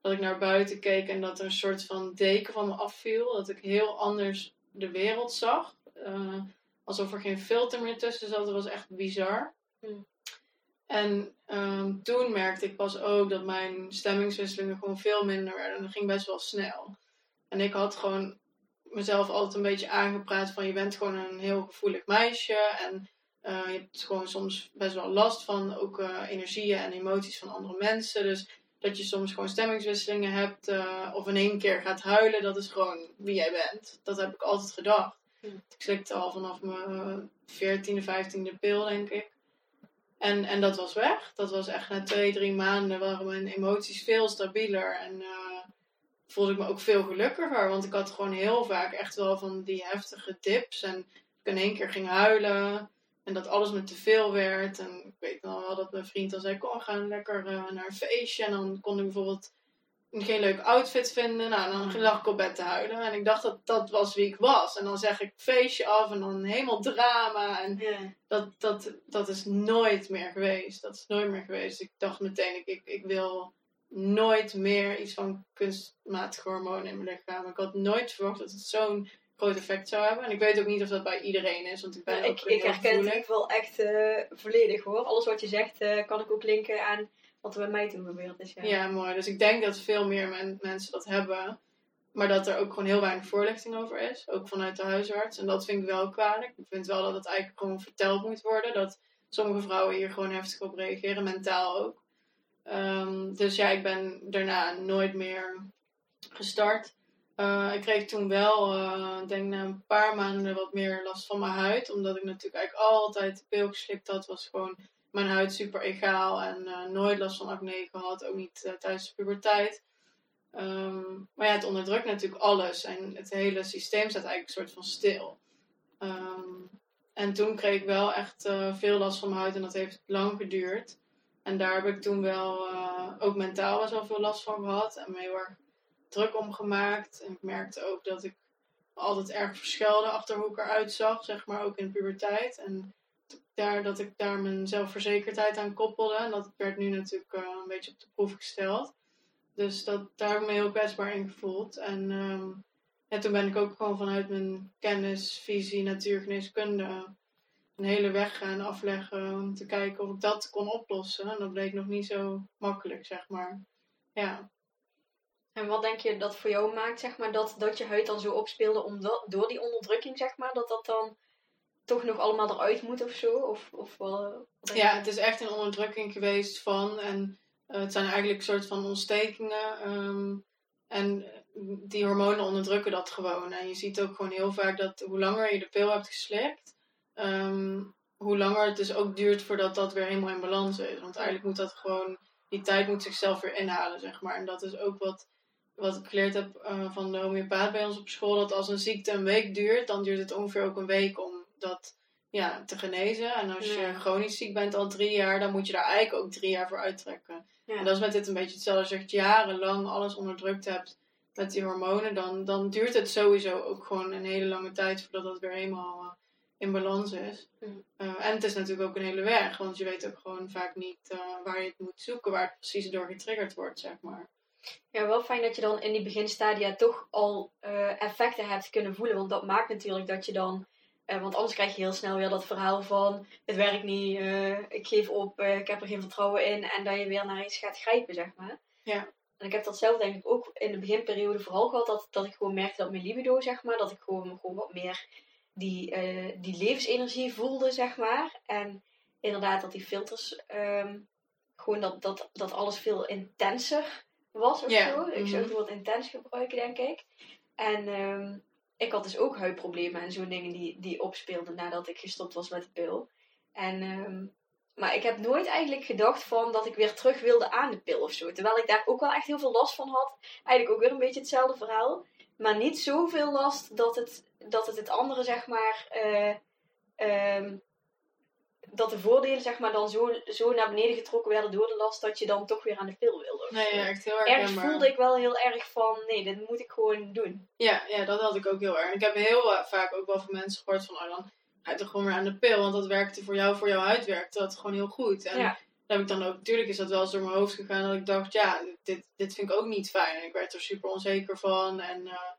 dat ik naar buiten keek en dat er een soort van deken van me afviel. Dat ik heel anders de wereld zag. Uh, alsof er geen filter meer tussen zat. Dat was echt bizar. Mm. En um, toen merkte ik pas ook dat mijn stemmingswisselingen gewoon veel minder werden. En dat ging best wel snel. En ik had gewoon mezelf altijd een beetje aangepraat van je bent gewoon een heel gevoelig meisje. En uh, je hebt gewoon soms best wel last van ook uh, energieën en emoties van andere mensen. Dus dat je soms gewoon stemmingswisselingen hebt uh, of in één keer gaat huilen, dat is gewoon wie jij bent. Dat heb ik altijd gedacht. Ik slikte al vanaf mijn 14e, 15e pil, denk ik. En, en dat was weg. Dat was echt na twee, drie maanden waren mijn emoties veel stabieler. En uh, voelde ik me ook veel gelukkiger. Want ik had gewoon heel vaak echt wel van die heftige dips. En ik in één keer ging huilen. En dat alles me te veel werd. En ik weet nog wel dat mijn vriend dan zei: Kom, we gaan lekker uh, naar een feestje. En dan kon ik bijvoorbeeld geen leuk outfit vinden. Nou, dan lag ik op bed te huilen. En ik dacht dat dat was wie ik was. En dan zeg ik feestje af en dan helemaal drama. En yeah. dat, dat, dat is nooit meer geweest. Dat is nooit meer geweest. Ik dacht meteen, ik, ik, ik wil nooit meer iets van kunstmatige hormonen in mijn lichaam. Ik had nooit verwacht dat het zo'n groot effect zou hebben. En ik weet ook niet of dat bij iedereen is, want ik ben ja, ook Ik, ik herken het wel echt uh, volledig hoor. Alles wat je zegt uh, kan ik ook linken aan wat er bij mij toen gebeurd is. Ja. ja, mooi. Dus ik denk dat veel meer men mensen dat hebben. Maar dat er ook gewoon heel weinig voorlichting over is. Ook vanuit de huisarts. En dat vind ik wel kwalijk. Ik vind wel dat het eigenlijk gewoon verteld moet worden. Dat sommige vrouwen hier gewoon heftig op reageren. Mentaal ook. Um, dus ja, ik ben daarna nooit meer gestart. Uh, ik kreeg toen wel, uh, denk na een paar maanden wat meer last van mijn huid. Omdat ik natuurlijk eigenlijk altijd pil geslikt had. Was gewoon mijn huid super egaal en uh, nooit last van acne gehad, ook niet tijdens de puberteit. Um, maar ja, het onderdrukt natuurlijk alles en het hele systeem staat eigenlijk een soort van stil. Um, en toen kreeg ik wel echt veel last van mijn huid en dat heeft lang geduurd. En daar heb ik toen wel ook mentaal wel veel last van gehad en me heel erg druk om gemaakt. En ik merkte ook dat ik altijd erg verschilde achter hoe ik eruit zag, zeg maar, ook in de puberteit. En daar, dat ik daar mijn zelfverzekerdheid aan koppelde. En dat werd nu natuurlijk uh, een beetje op de proef gesteld. Dus dat, daar heb ik me heel kwetsbaar in gevoeld. En um, ja, toen ben ik ook gewoon vanuit mijn kennis, visie, natuurgeneeskunde een hele weg gaan afleggen om te kijken of ik dat kon oplossen. En dat bleek nog niet zo makkelijk, zeg maar. Ja. En wat denk je dat voor jou maakt, zeg maar, dat, dat je huid dan zo opspeelde omdat, door die onderdrukking, zeg maar, dat dat dan toch nog allemaal eruit moet of zo? Of, of wel, ja, het is echt een onderdrukking geweest van. En uh, het zijn eigenlijk een soort van ontstekingen. Um, en die hormonen onderdrukken dat gewoon. En je ziet ook gewoon heel vaak dat hoe langer je de pil hebt geslikt, um, hoe langer het dus ook duurt voordat dat weer helemaal in balans is. Want eigenlijk moet dat gewoon, die tijd moet zichzelf weer inhalen, zeg maar. En dat is ook wat, wat ik geleerd heb uh, van de homeopaat bij ons op school. Dat als een ziekte een week duurt, dan duurt het ongeveer ook een week om dat ja, te genezen. En als je chronisch ziek bent al drie jaar, dan moet je daar eigenlijk ook drie jaar voor uittrekken. En dat is met dit een beetje hetzelfde. Als je echt jarenlang alles onderdrukt hebt met die hormonen, dan, dan duurt het sowieso ook gewoon een hele lange tijd voordat dat weer helemaal uh, in balans is. Eh, en het is natuurlijk ook een hele weg, want je weet ook gewoon vaak niet eh, waar je het moet zoeken, waar het precies door getriggerd wordt, zeg maar. Ja, wel fijn dat je dan in die beginstadia toch al eh, effecten hebt kunnen voelen. Want dat maakt natuurlijk dat je dan. eh, want anders krijg je heel snel weer dat verhaal van: het werkt niet, eh, ik geef op, ik heb er geen vertrouwen in. En dat je weer naar iets gaat grijpen, zeg maar. Ja. En ik heb dat zelf denk ik ook in de beginperiode vooral gehad. Dat, dat ik gewoon merkte dat mijn libido, zeg maar. Dat ik gewoon, gewoon wat meer die, die levensenergie voelde, zeg maar. En inderdaad dat die filters. ehm, gewoon dat, dat, dat alles veel intenser was of zo. Ik zou mhm. het woord intens gebruiken, denk ik. En ehm, ik had dus ook huidproblemen en zo'n dingen die, die opspeelden nadat ik gestopt was met de pil. En, ehm, maar ik heb nooit eigenlijk gedacht van dat ik weer terug wilde aan de pil of zo. Terwijl ik daar ook wel echt heel veel last van had. Eigenlijk ook weer een beetje hetzelfde verhaal. Maar niet zoveel last dat het dat het, het andere, zeg maar... eh, ehm, dat de voordelen, zeg maar, dan zo, zo naar beneden getrokken werden door de last dat je dan toch weer aan de pil wilde. Nee, ja, echt heel erg Ergens voelde ik wel heel erg van, nee, dit moet ik gewoon doen. Ja, ja, dat had ik ook heel erg. Ik heb heel eh, vaak ook wel van mensen gehoord van, oh dan ga je toch gewoon weer aan de pil. Want dat werkte voor jou, voor jouw huid werkte dat gewoon heel goed. En Ja. heb ik dan ook, natuurlijk is dat wel eens door mijn hoofd gegaan dat ik dacht, ja, dit, dit vind ik ook niet fijn. En ik werd er super onzeker van. En eh,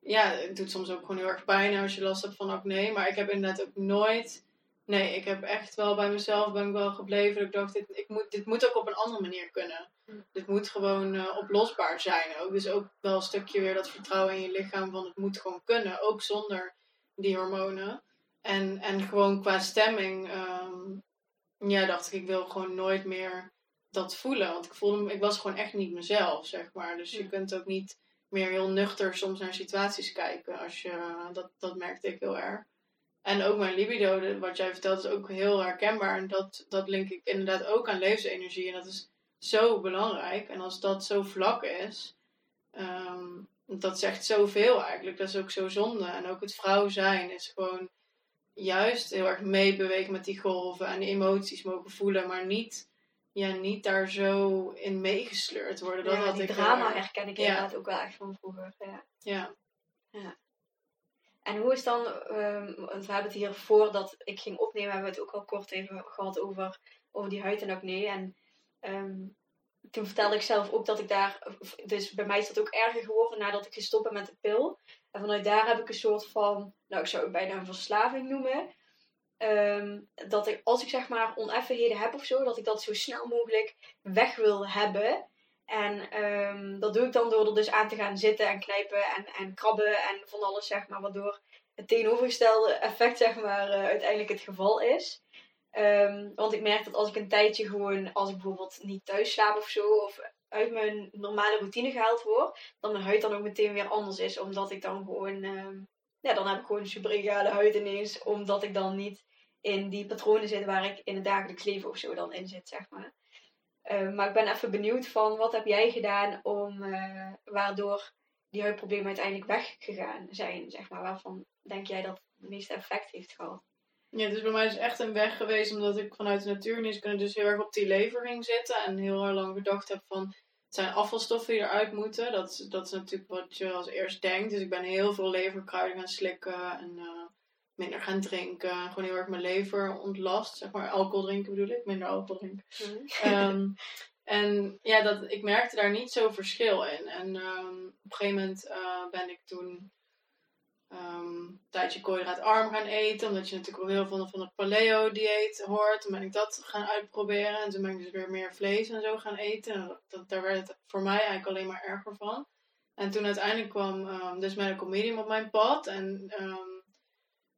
ja, het doet soms ook gewoon heel erg pijn als je last hebt van acne. Maar ik heb inderdaad ook nooit, nee, ik heb echt wel bij mezelf ben ik wel gebleven. Dat ik dacht, dit, ik moet, dit moet ook op een andere manier kunnen. Mm. Dit moet gewoon eh, oplosbaar zijn ook. Dus ook wel een stukje weer dat vertrouwen in je lichaam van het moet gewoon kunnen. Ook zonder die hormonen. En, en gewoon qua stemming, ehm, ja, dacht ik, ik wil gewoon nooit meer dat voelen. Want ik voelde ik was gewoon echt niet mezelf, zeg maar. Dus je Ja. kunt ook niet meer heel nuchter soms naar situaties kijken. Als je, dat, dat merkte ik heel erg. En ook mijn libido, wat jij vertelt, is ook heel herkenbaar. En dat, dat link ik inderdaad ook aan levensenergie. En dat is zo belangrijk. En als dat zo vlak is, ehm, dat zegt zoveel eigenlijk. Dat is ook zo zonde. En ook het vrouw zijn is gewoon juist heel erg meebewegen met die golven. En die emoties mogen voelen, maar niet, ja, niet daar zo in meegesleurd worden. Dat ja, had die ik drama erg. herken ik Ja. inderdaad ook wel echt van vroeger. Ja. Ja. En hoe is dan, ehm, want we hebben het hier voordat ik ging opnemen, hebben we het ook al kort even gehad over, over die huid en acne. En ehm, toen vertelde ik zelf ook dat ik daar, dus bij mij is dat ook erger geworden nadat ik gestopt ben met de pil. En vanuit daar heb ik een soort van, nou ik zou het bijna een verslaving noemen. Ehm, dat ik, als ik zeg maar oneffenheden heb of zo, dat ik dat zo snel mogelijk weg wil hebben. En ehm, dat doe ik dan door er dus aan te gaan zitten en knijpen en, en krabben en van alles, zeg maar. Waardoor het tegenovergestelde effect, zeg maar, eh, uiteindelijk het geval is. Ehm, want ik merk dat als ik een tijdje gewoon, als ik bijvoorbeeld niet thuis slaap of zo, of uit mijn normale routine gehaald word, dat mijn huid dan ook meteen weer anders is. Omdat ik dan gewoon, ehm, ja, dan heb ik gewoon super egale huid ineens. Omdat ik dan niet in die patronen zit waar ik in het dagelijks leven of zo dan in zit, zeg maar. Eh, maar ik ben even benieuwd van wat heb jij gedaan om eh, waardoor die huidproblemen uiteindelijk weggegaan zijn, zeg maar. Waarvan denk jij dat het meeste effect heeft gehad? Ja, is bij mij dus echt een weg geweest, omdat ik vanuit de natuurgeneeskunde dus heel erg op die lever ging zitten. En heel lang gedacht heb van, het zijn afvalstoffen die eruit moeten. Dat, is- dat is natuurlijk wat je als eerst denkt. Dus ik ben heel veel leverkruiden gaan slikken en eh, minder gaan drinken. Gewoon heel erg mijn lever ontlast, zeg maar. Alcohol drinken bedoel ik, minder alcohol drinken. Ehm, en ja, dat, ik merkte daar niet zo verschil in. En ehm, op een gegeven moment eh, ben ik toen ehm, een tijdje koolhydraatarm gaan eten. Omdat je natuurlijk ook heel veel van het paleo-dieet hoort. Toen ben ik dat gaan uitproberen. En toen ben ik dus weer meer vlees en zo gaan eten. En dat, daar werd het voor mij eigenlijk alleen maar erger van. En toen uiteindelijk kwam ehm, dus medical medium op mijn pad. En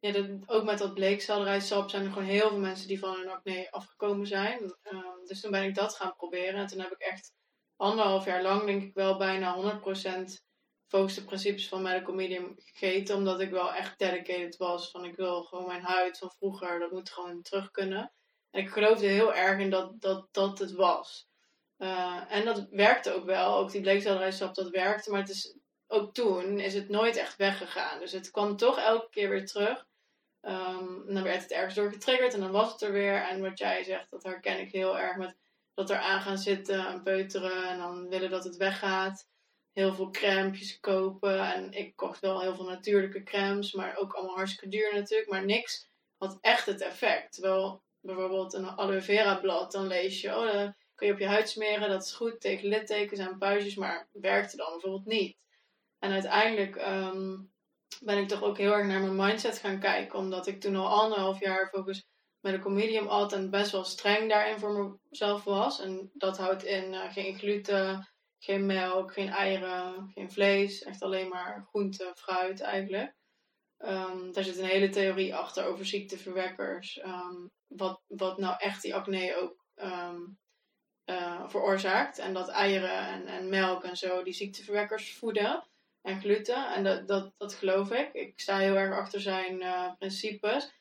ja, dat, ook met dat bleekselderijsap zijn er gewoon heel veel mensen die van hun acne afgekomen zijn. Ehm, dus toen ben ik dat gaan proberen. En toen heb ik echt anderhalf jaar lang, denk ik wel, bijna 100% volgens de principes van medical medium gegeten. Omdat ik wel echt dedicated was. Van ik wil gewoon mijn huid van vroeger, dat moet gewoon terug kunnen. En ik geloofde heel erg in dat dat, dat het was. Eh, en dat werkte ook wel. Ook die bleekselderijsap, dat werkte. Maar het is, ook toen is het nooit echt weggegaan. Dus het kwam toch elke keer weer terug. Ehm, en dan werd het ergens door getriggerd en dan was het er weer. En wat jij zegt, dat herken ik heel erg met dat er aan gaan zitten en peuteren en dan willen dat het weggaat. Heel veel crèmes kopen. En ik kocht wel heel veel natuurlijke crèmes, maar ook allemaal hartstikke duur natuurlijk. Maar niks had echt het effect. Terwijl bijvoorbeeld een aloe vera blad, dan lees je, oh, dan kun je op je huid smeren, dat is goed tegen littekens en puistjes, maar werkte dan bijvoorbeeld niet. En uiteindelijk ehm, ben ik toch ook heel erg naar mijn mindset gaan kijken, omdat ik toen al anderhalf jaar focus met een comedium altijd best wel streng daarin voor mezelf was. En dat houdt in uh, geen gluten, geen melk, geen eieren, geen vlees. Echt alleen maar groente, fruit eigenlijk. Um, daar zit een hele theorie achter over ziekteverwekkers. Um, wat, wat nou echt die acne ook um, uh, veroorzaakt. En dat eieren en, en melk en zo die ziekteverwekkers voeden. En gluten. En dat, dat, dat geloof ik. Ik sta heel erg achter zijn uh, principes.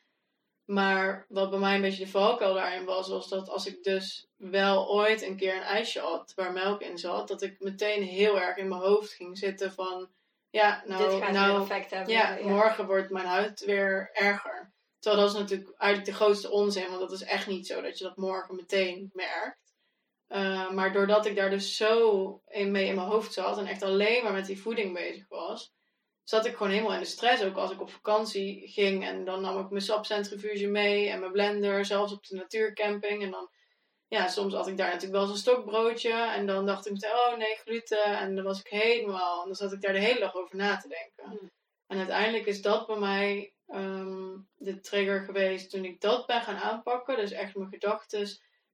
Maar wat bij mij een beetje de valkuil daarin was, was dat als ik dus wel ooit een keer een ijsje had waar melk in zat, dat ik meteen heel erg in mijn hoofd ging zitten van, ja, nou, Dit gaat nou effect hebben. ja, morgen wordt mijn huid weer erger. Terwijl dat is natuurlijk eigenlijk de grootste onzin, want dat is echt niet zo dat je dat morgen meteen merkt. Uh, maar doordat ik daar dus zo in mee in mijn hoofd zat en echt alleen maar met die voeding bezig was, zat ik gewoon helemaal in de stress. Ook als ik op vakantie ging en dan nam ik mijn sapcentrifuge mee en mijn blender, zelfs op de natuurcamping. En dan, ja, soms had ik daar natuurlijk wel zo'n stokbroodje en dan dacht ik meteen, oh nee, gluten. En dan was ik helemaal, en dan zat ik daar de hele dag over na te denken. Hmm. En uiteindelijk is dat bij mij um, de trigger geweest toen ik dat ben gaan aanpakken. Dus echt mijn gedachten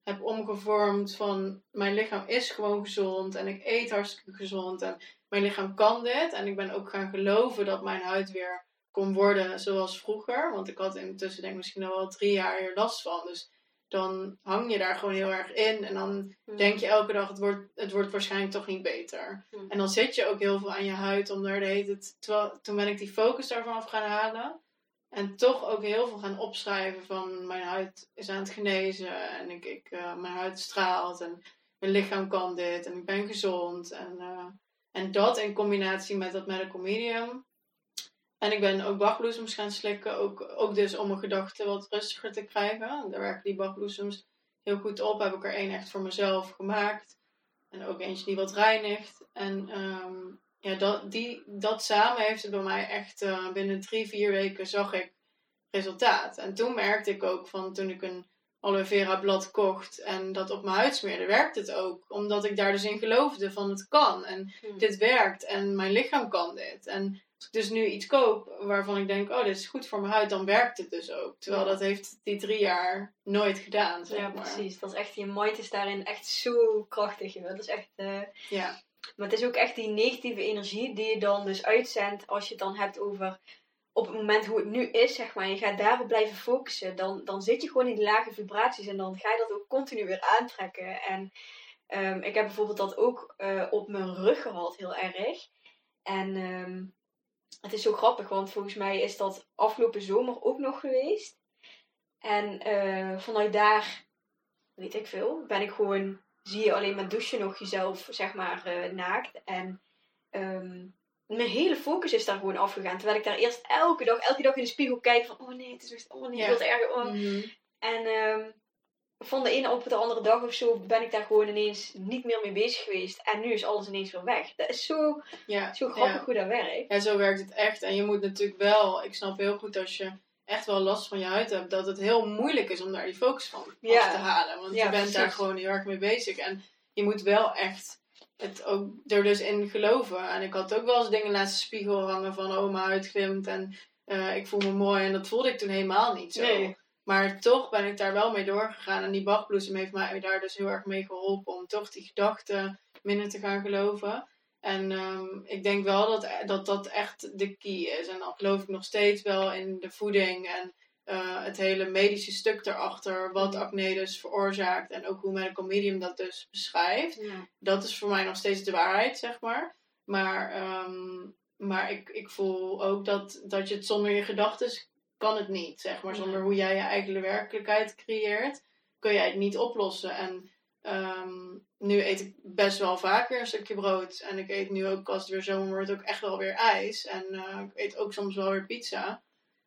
heb omgevormd van mijn lichaam is gewoon gezond en ik eet hartstikke gezond en mijn lichaam kan dit. En ik ben ook gaan geloven dat mijn huid weer kon worden zoals vroeger. Want ik had intussen denk ik misschien al wel drie jaar hier last van. Dus dan hang je daar gewoon heel erg in. En dan Hmm. denk je elke dag, het wordt, het wordt waarschijnlijk toch niet beter. Hmm. En dan zit je ook heel veel aan je huid om daar de hele tijd... Terwijl, toen ben ik die focus daarvan af gaan halen. En toch ook heel veel gaan opschrijven van mijn huid is aan het genezen. En ik, ik, uh, mijn huid straalt. En mijn lichaam kan dit. En ik ben gezond. En, uh, en dat in combinatie met dat medical medium. En ik ben ook bachbloesems gaan slikken. Ook, ook dus om mijn gedachten wat rustiger te krijgen. Daar werken die bachbloesems heel goed op. Heb ik er één echt voor mezelf gemaakt. En ook eentje die wat reinigt. En um, ja, dat, die, dat samen heeft het bij mij echt uh, binnen drie, vier weken zag ik resultaat. En toen merkte ik ook van toen ik een aloe vera blad kocht en dat op mijn huid smeerde, werkte het ook. Omdat ik daar dus in geloofde van het kan en Hmm. dit werkt en mijn lichaam kan dit. En als ik dus nu iets koop waarvan ik denk, oh dit is goed voor mijn huid, dan werkt het dus ook. Terwijl Ja. dat heeft die drie jaar nooit gedaan, zeg Ja, maar. precies. Dat is echt, je mind is daarin echt zo krachtig. Dat is echt, eh, Ja, Maar het is ook echt die negatieve energie die je dan dus uitzendt als je het dan hebt over op het moment hoe het nu is, zeg maar. Je gaat daarop blijven focussen. Dan, dan zit je gewoon in die lage vibraties en dan ga je dat ook continu weer aantrekken. En ehm, ik heb bijvoorbeeld dat ook eh, op mijn rug gehad, heel erg. En ehm, het is zo grappig, want volgens mij is dat afgelopen zomer ook nog geweest. En eh, vanuit daar, weet ik veel, ben ik gewoon zie je alleen met douchen nog jezelf, zeg maar, uh, naakt. En um, mijn hele focus is daar gewoon afgegaan. Terwijl ik daar eerst elke dag, elke dag in de spiegel kijk van, oh nee, het is echt, oh nee, ja. het erger. Oh. Mm -hmm. En um, van de ene op de andere dag of zo ben ik daar gewoon ineens niet meer mee bezig geweest. En nu is alles ineens weer weg. Dat is zo, ja. zo grappig ja. hoe dat werkt. Ja, zo werkt het echt. En je moet natuurlijk wel, ik snap heel goed als je echt wel last van je huid hebt, dat het heel moeilijk is om daar die focus van ja. af te halen. Want ja, je bent precies. daar gewoon heel erg mee bezig. En je moet wel echt het ook er dus in geloven. En ik had ook wel eens dingen naast de spiegel hangen van, oh, mijn huid glimt en uh, ik voel me mooi. En dat voelde ik toen helemaal niet zo. Nee. Maar toch ben ik daar wel mee doorgegaan. En die bachbloesem heeft mij daar dus heel erg mee geholpen om toch die gedachten minder te gaan geloven. En um, ik denk wel dat, dat dat echt de key is. En dan geloof ik nog steeds wel in de voeding en uh, het hele medische stuk erachter. Wat acne dus veroorzaakt en ook hoe medical medium dat dus beschrijft. Ja. Dat is voor mij nog steeds de waarheid, zeg maar. Maar, um, maar ik, ik voel ook dat, dat je het zonder je gedachten kan het niet, zeg maar. Zonder hoe jij je eigen werkelijkheid creëert, kun jij het niet oplossen. En um, nu eet ik best wel vaker een stukje brood. En ik eet nu ook, als het weer zomer wordt, ook echt wel weer ijs. En uh, ik eet ook soms wel weer pizza.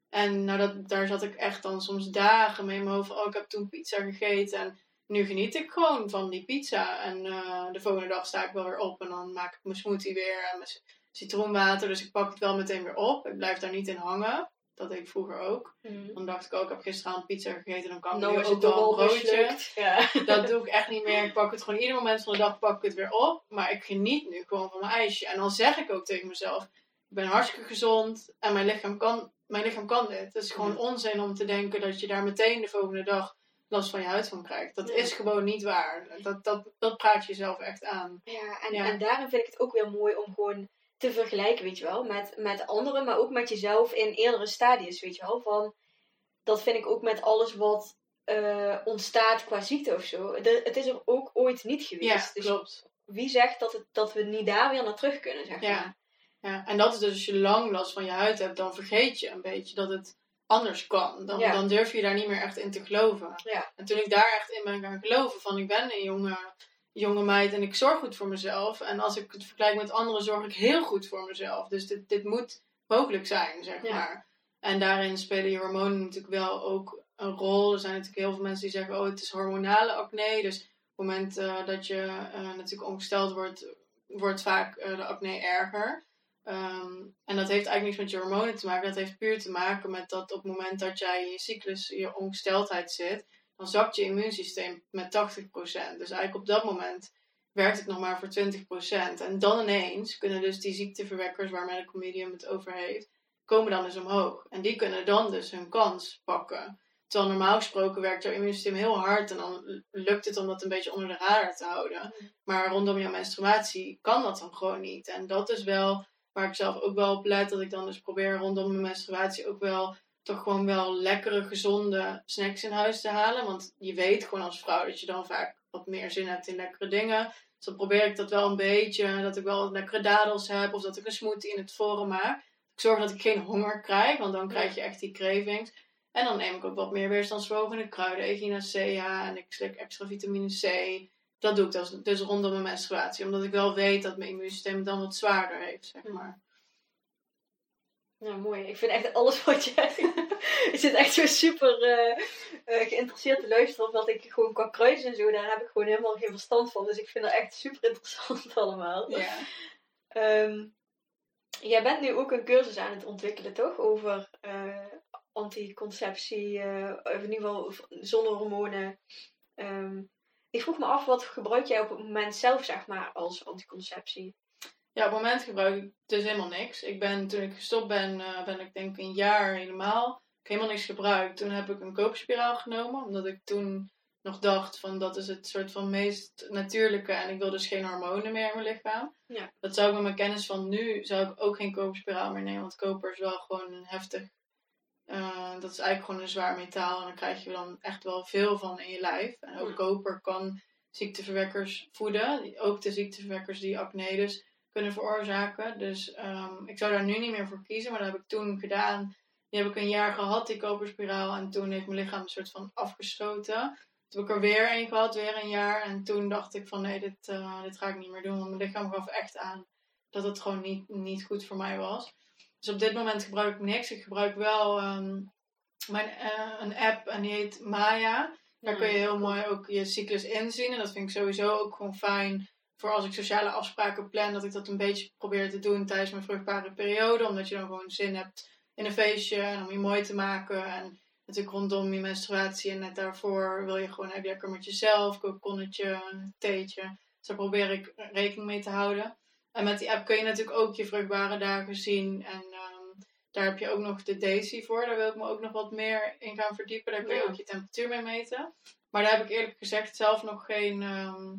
En nou, dat, daar zat ik echt dan soms dagen mee in mijn hoofd. Oh, ik heb toen pizza gegeten. En nu geniet ik gewoon van die pizza. En uh, de volgende dag sta ik wel weer op. En dan maak ik mijn smoothie weer en mijn citroenwater. Dus ik pak het wel meteen weer op. Ik blijf daar niet in hangen. Dat deed ik vroeger ook. Mhm. Dan dacht ik ook, ik heb gisteravond pizza gegeten, dan kan ik Nou nu ook het wel een broodje. Ja. Dat doe ik echt niet meer. Ik pak het gewoon ieder moment van de dag pak ik het weer op. Maar ik geniet nu gewoon van mijn ijsje. En dan zeg ik ook tegen mezelf, ik ben hartstikke gezond en mijn lichaam kan, mijn lichaam kan dit. Het is gewoon onzin om te denken dat je daar meteen de volgende dag last van je huid van krijgt. Dat Ja. is gewoon niet waar. Dat, dat, dat praat je jezelf echt aan. Ja, en, Ja. en daarin vind ik het ook weer mooi om gewoon te vergelijken, weet je wel, met, met anderen, maar ook met jezelf in eerdere stadiums, weet je wel. Van, dat vind ik ook met alles wat eh, ontstaat qua ziekte of zo. De- het is er ook ooit niet geweest. Ja, dus klopt. wie zegt dat, het, dat we niet daar weer naar terug kunnen, zeg Ja. maar. Ja, en dat is dus als je lang last van je huid hebt, dan vergeet je een beetje dat het anders kan. Dan, Ja. dan durf je daar niet meer echt in te geloven. Ja. En toen ik daar echt in ben gaan geloven, van ik ben een jonge, jonge meid en ik zorg goed voor mezelf. En als ik het vergelijk met anderen, zorg ik heel goed voor mezelf. Dus dit, dit moet mogelijk zijn, zeg Ja. maar. En daarin spelen je hormonen natuurlijk wel ook een rol. Er zijn natuurlijk heel veel mensen die zeggen, oh het is hormonale acne. Dus op het moment eh, dat je eh, natuurlijk ongesteld wordt, wordt vaak eh, de acne erger. Ehm, en dat heeft eigenlijk niks met je hormonen te maken. Dat heeft puur te maken met dat op het moment dat jij in je cyclus, in je ongesteldheid zit, dan zakt je immuunsysteem met 80%. Dus eigenlijk op dat moment werkt het nog maar voor 20%. En dan ineens kunnen dus die ziekteverwekkers waar Medical Medium het over heeft, komen dan dus omhoog. En die kunnen dan dus hun kans pakken. Terwijl normaal gesproken werkt jouw immuunsysteem heel hard en dan lukt het om dat een beetje onder de radar te houden. Maar rondom jouw menstruatie kan dat dan gewoon niet. En dat is wel waar ik zelf ook wel op let. Dat ik dan dus probeer rondom mijn menstruatie ook wel toch gewoon wel lekkere, gezonde snacks in huis te halen. Want je weet gewoon als vrouw dat je dan vaak wat meer zin hebt in lekkere dingen. Dus dan probeer ik dat wel een beetje. Dat ik wel wat lekkere dadels heb. Of dat ik een smoothie in het voren maak. Ik zorg dat ik geen honger krijg. Want dan krijg je echt die cravings. En dan neem ik ook wat meer weerstandsverhogende kruiden. Echinacea. En ik slik extra vitamine C. Dat doe ik dus, dus rondom mijn menstruatie. Omdat ik wel weet dat mijn immuunsysteem dan wat zwaarder heeft, zeg maar. Ja, mooi. Ik vind echt alles wat je... ik zit echt zo super eh, eh, geïnteresseerd te luisteren. Omdat ik gewoon qua kruiden en zo, daar heb ik gewoon helemaal geen verstand van. Dus ik vind dat echt super interessant allemaal. Ja. Ehm, jij bent nu ook een cursus aan het ontwikkelen, toch? Over eh, anticonceptie, of in ieder geval zonder hormonen. Ehm, ik vroeg me af, wat gebruik jij op het moment zelf, zeg maar, als anticonceptie? Ja, op het moment gebruik ik dus helemaal niks. Ik ben, toen ik gestopt ben, eh, ben ik denk ik een jaar helemaal. Ik heb helemaal niks gebruikt. Toen heb ik een koopspiraal genomen, omdat ik toen nog dacht van dat is het soort van meest natuurlijke en ik wil dus geen hormonen meer in mijn lichaam. Ja. Dat zou ik met mijn kennis van nu, zou ik ook geen koopspiraal meer nemen, want koper is wel gewoon een heftig, eh, dat is eigenlijk gewoon een zwaar metaal en dan krijg je dan echt wel veel van in je lijf. En ook Ja. koper kan ziekteverwekkers voeden, ook de ziekteverwekkers die acne dus kunnen veroorzaken. Dus ehm, ik zou daar nu niet meer voor kiezen, maar dat heb ik toen gedaan. Die heb ik een jaar gehad, die koperspiraal. En toen heeft mijn lichaam een soort van afgestoten. Toen heb ik er weer een gehad, weer een jaar. En toen dacht ik van nee, dit, eh, dit ga ik niet meer doen. Want mijn lichaam gaf echt aan dat het gewoon niet, niet goed voor mij was. Dus op dit moment gebruik ik niks. Ik gebruik wel ehm, mijn, eh, een app en die heet Maya. Daar kun je heel mooi ook je cyclus inzien. En dat vind ik sowieso ook gewoon fijn voor als ik sociale afspraken plan. Dat ik dat een beetje probeer te doen tijdens mijn vruchtbare periode. Omdat je dan gewoon zin hebt in een feestje en om je mooi te maken. En natuurlijk rondom je menstruatie en net daarvoor wil je gewoon eigenlijk lekker met jezelf. Kokonnetje, theetje. Dus daar probeer ik rekening mee te houden. En met die app kun je natuurlijk ook je vruchtbare dagen zien. En ehm, daar heb je ook nog de Daisy voor. Daar wil ik me ook nog wat meer in gaan verdiepen. Daar kun je Ja. ook je temperatuur mee meten. Maar daar heb ik eerlijk gezegd zelf nog geen, ehm,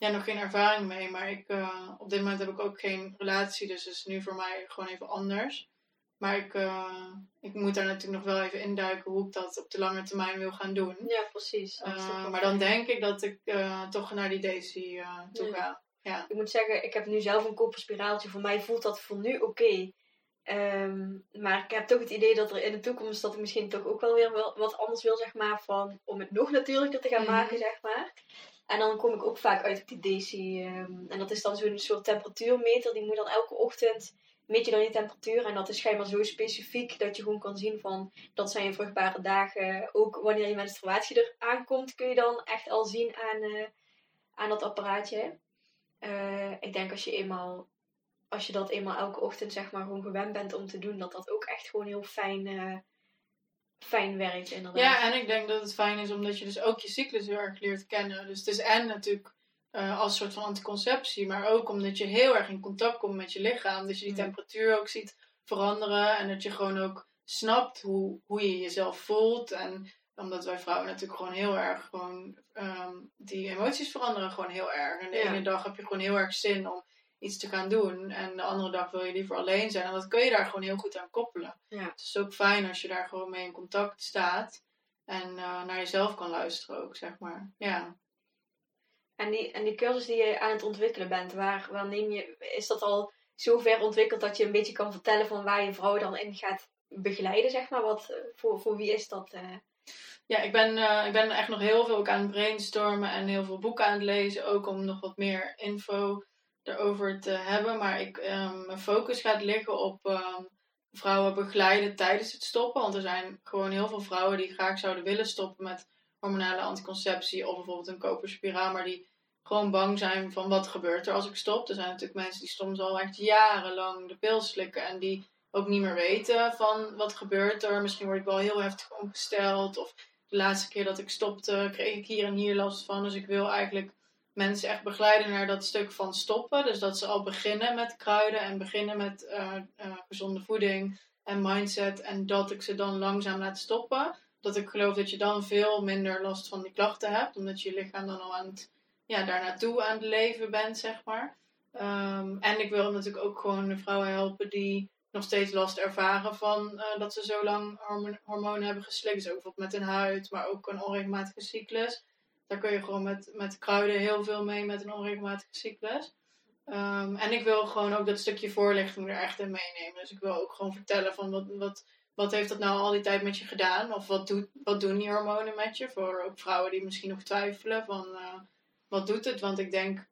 ja, nog geen ervaring mee. Maar ik, eh, op dit moment heb ik ook geen relatie. Dus het is nu voor mij gewoon even anders. Maar ik, eh, ik moet daar natuurlijk nog wel even induiken hoe ik dat op de lange termijn wil gaan doen. Ja, precies. Eh, maar dan denk ik dat ik toch naar die Daisy toe Ja. ga. Ja. Ik moet zeggen, ik heb nu zelf een koperspiraaltje. Voor mij voelt dat voor nu oké. Ehm, maar ik heb toch het idee dat er in de toekomst dat ik misschien toch ook wel weer wel- wat anders wil, zeg maar, van, om het nog natuurlijker te gaan Mhm. maken, zeg maar. En dan kom ik ook vaak uit op die Daisy. ehm, en dat is dan zo'n soort temperatuurmeter. Die moet dan elke ochtend meet je dan je temperatuur. En dat is schijnbaar zo specifiek dat je gewoon kan zien van dat zijn je vruchtbare dagen. Ook wanneer je menstruatie er aankomt, kun je dan echt al zien aan, eh, aan dat apparaatje. Eh, ik denk als je eenmaal als je dat eenmaal elke ochtend zeg maar gewoon gewend bent om te doen, dat dat ook echt gewoon heel fijn, eh, fijn werkt inderdaad. Ja, en ik denk dat het fijn is omdat je dus ook je cyclus heel erg leert kennen. Dus het is en natuurlijk uh, als soort van anticonceptie, maar ook omdat je heel erg in contact komt met je lichaam. Dus je die Mm. temperatuur ook ziet veranderen en dat je gewoon ook snapt hoe, hoe je jezelf voelt. En omdat wij vrouwen natuurlijk gewoon heel erg gewoon, ehm, die emoties veranderen gewoon heel erg. En de Ja. ene dag heb je gewoon heel erg zin om iets te gaan doen. En de andere dag wil je liever alleen zijn. En dat kun je daar gewoon heel goed aan koppelen. Ja. Het is ook fijn als je daar gewoon mee in contact staat. En eh, naar jezelf kan luisteren ook, zeg maar. Ja. En die, en die cursus die je aan het ontwikkelen bent, waar, waar neem je, is dat al zo ver ontwikkeld dat je een beetje kan vertellen van waar je vrouw dan in gaat begeleiden, zeg maar? Wat, eh, voor, voor wie is dat? eh? Ja, ik ben, ik ben echt nog heel veel ook aan het brainstormen en heel veel boeken aan het lezen. Ook om nog wat meer info erover te hebben. Maar ik, ehm, mijn focus gaat liggen op ehm, vrouwen begeleiden tijdens het stoppen. Want er zijn gewoon heel veel vrouwen die graag zouden willen stoppen met hormonale anticonceptie. Of bijvoorbeeld een koperspiraal. Maar die gewoon bang zijn van wat gebeurt er als ik stop. Er zijn natuurlijk mensen die soms al echt jarenlang de pil slikken. En die ook niet meer weten van wat gebeurt er. Misschien word ik wel heel heftig omgesteld. Of de laatste keer dat ik stopte, kreeg ik hier en hier last van. Dus ik wil eigenlijk mensen echt begeleiden naar dat stuk van stoppen. Dus dat ze al beginnen met kruiden en beginnen met eh, eh, gezonde voeding en mindset. En dat ik ze dan langzaam laat stoppen. Dat ik geloof dat je dan veel minder last van die klachten hebt. Omdat je lichaam dan al aan het, ja, daar naartoe aan het leven bent, zeg maar. Ehm, en ik wil natuurlijk ook gewoon de vrouwen helpen die nog steeds last ervaren van eh, dat ze zo lang hormo- hormonen hebben geslikt. Dus ook bijvoorbeeld met een huid, maar ook een onregelmatige cyclus. Daar kun je gewoon met, met kruiden heel veel mee met een onregelmatige cyclus. Ehm, en ik wil gewoon ook dat stukje voorlichting er echt in meenemen. Dus ik wil ook gewoon vertellen van wat, wat, wat heeft dat nou al die tijd met je gedaan? Of wat, doet, wat doen die hormonen met je? Voor ook vrouwen die misschien nog twijfelen van eh, wat doet het? Want ik denk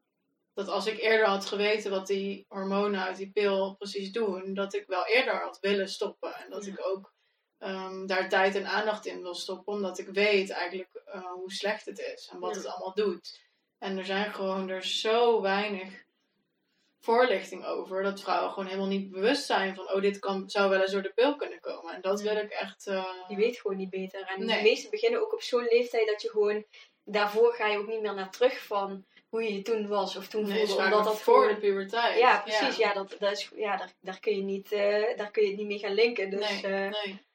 dat als ik eerder had geweten wat die hormonen uit die pil precies doen, dat ik wel eerder had willen stoppen. En dat Ja. ik ook ehm, daar tijd en aandacht in wil stoppen, omdat ik weet eigenlijk eh, hoe slecht het is en wat Ja. het allemaal doet. En er zijn gewoon er zo weinig voorlichting over dat vrouwen gewoon helemaal niet bewust zijn van, oh, dit kan, zou wel eens door de pil kunnen komen. En dat wil ik echt. eh, Je weet gewoon niet beter. En Nee. de meesten beginnen ook op zo'n leeftijd dat je gewoon... Daarvoor ga je ook niet meer naar terug van hoe je toen was of toen nee, voelde. Omdat dat voor gewoon... de puberteit. Ja, precies. Ja, dat, dat is, ja daar, daar, kun je niet, eh, daar kun je het niet mee gaan linken. Dus nee, nee.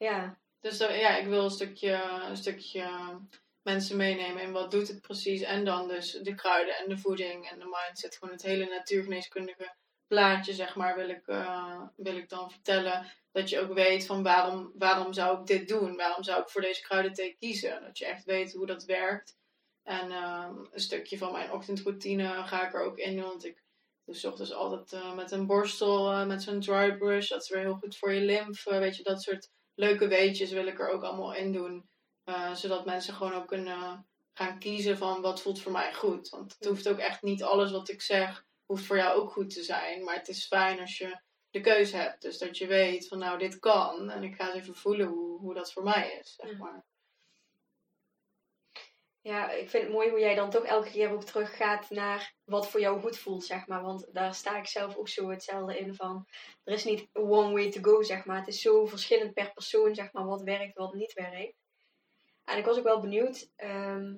Ja. Dus dan- ja, ik wil een stukje, een stukje mensen meenemen in wat doet het precies. En dan dus de kruiden en de voeding en de mindset. Gewoon het hele natuurgeneeskundige plaatje, zeg maar, wil ik, eh, wil ik dan vertellen. Dat je ook weet van waarom, waarom zou ik dit doen? Waarom zou ik voor deze kruidenthee kiezen? Dat je echt weet hoe dat werkt. En ehm, een stukje van mijn ochtendroutine ga ik er ook in. Want ik doe 's ochtends altijd eh, met een borstel, eh, met zo'n dry brush. Dat is weer heel goed voor je lymfe. weet je, dat soort leuke weetjes wil ik er ook allemaal in doen. Eh, zodat mensen gewoon ook kunnen gaan kiezen van wat voelt voor mij goed. Want het hoeft ook echt niet alles wat ik zeg, hoeft voor jou ook goed te zijn. Maar het is fijn als je de keuze hebt. Dus dat je weet van nou dit kan. En ik ga eens even voelen hoe, hoe dat voor mij is. Zeg Ja. maar. Ja, ik vind het mooi hoe jij dan toch elke keer ook teruggaat naar wat voor jou goed voelt, zeg maar. Want daar sta ik zelf ook zo hetzelfde in van... Er is niet one way to go, zeg maar. Het is zo verschillend per persoon, zeg maar, wat werkt, wat niet werkt. En ik was ook wel benieuwd, ehm,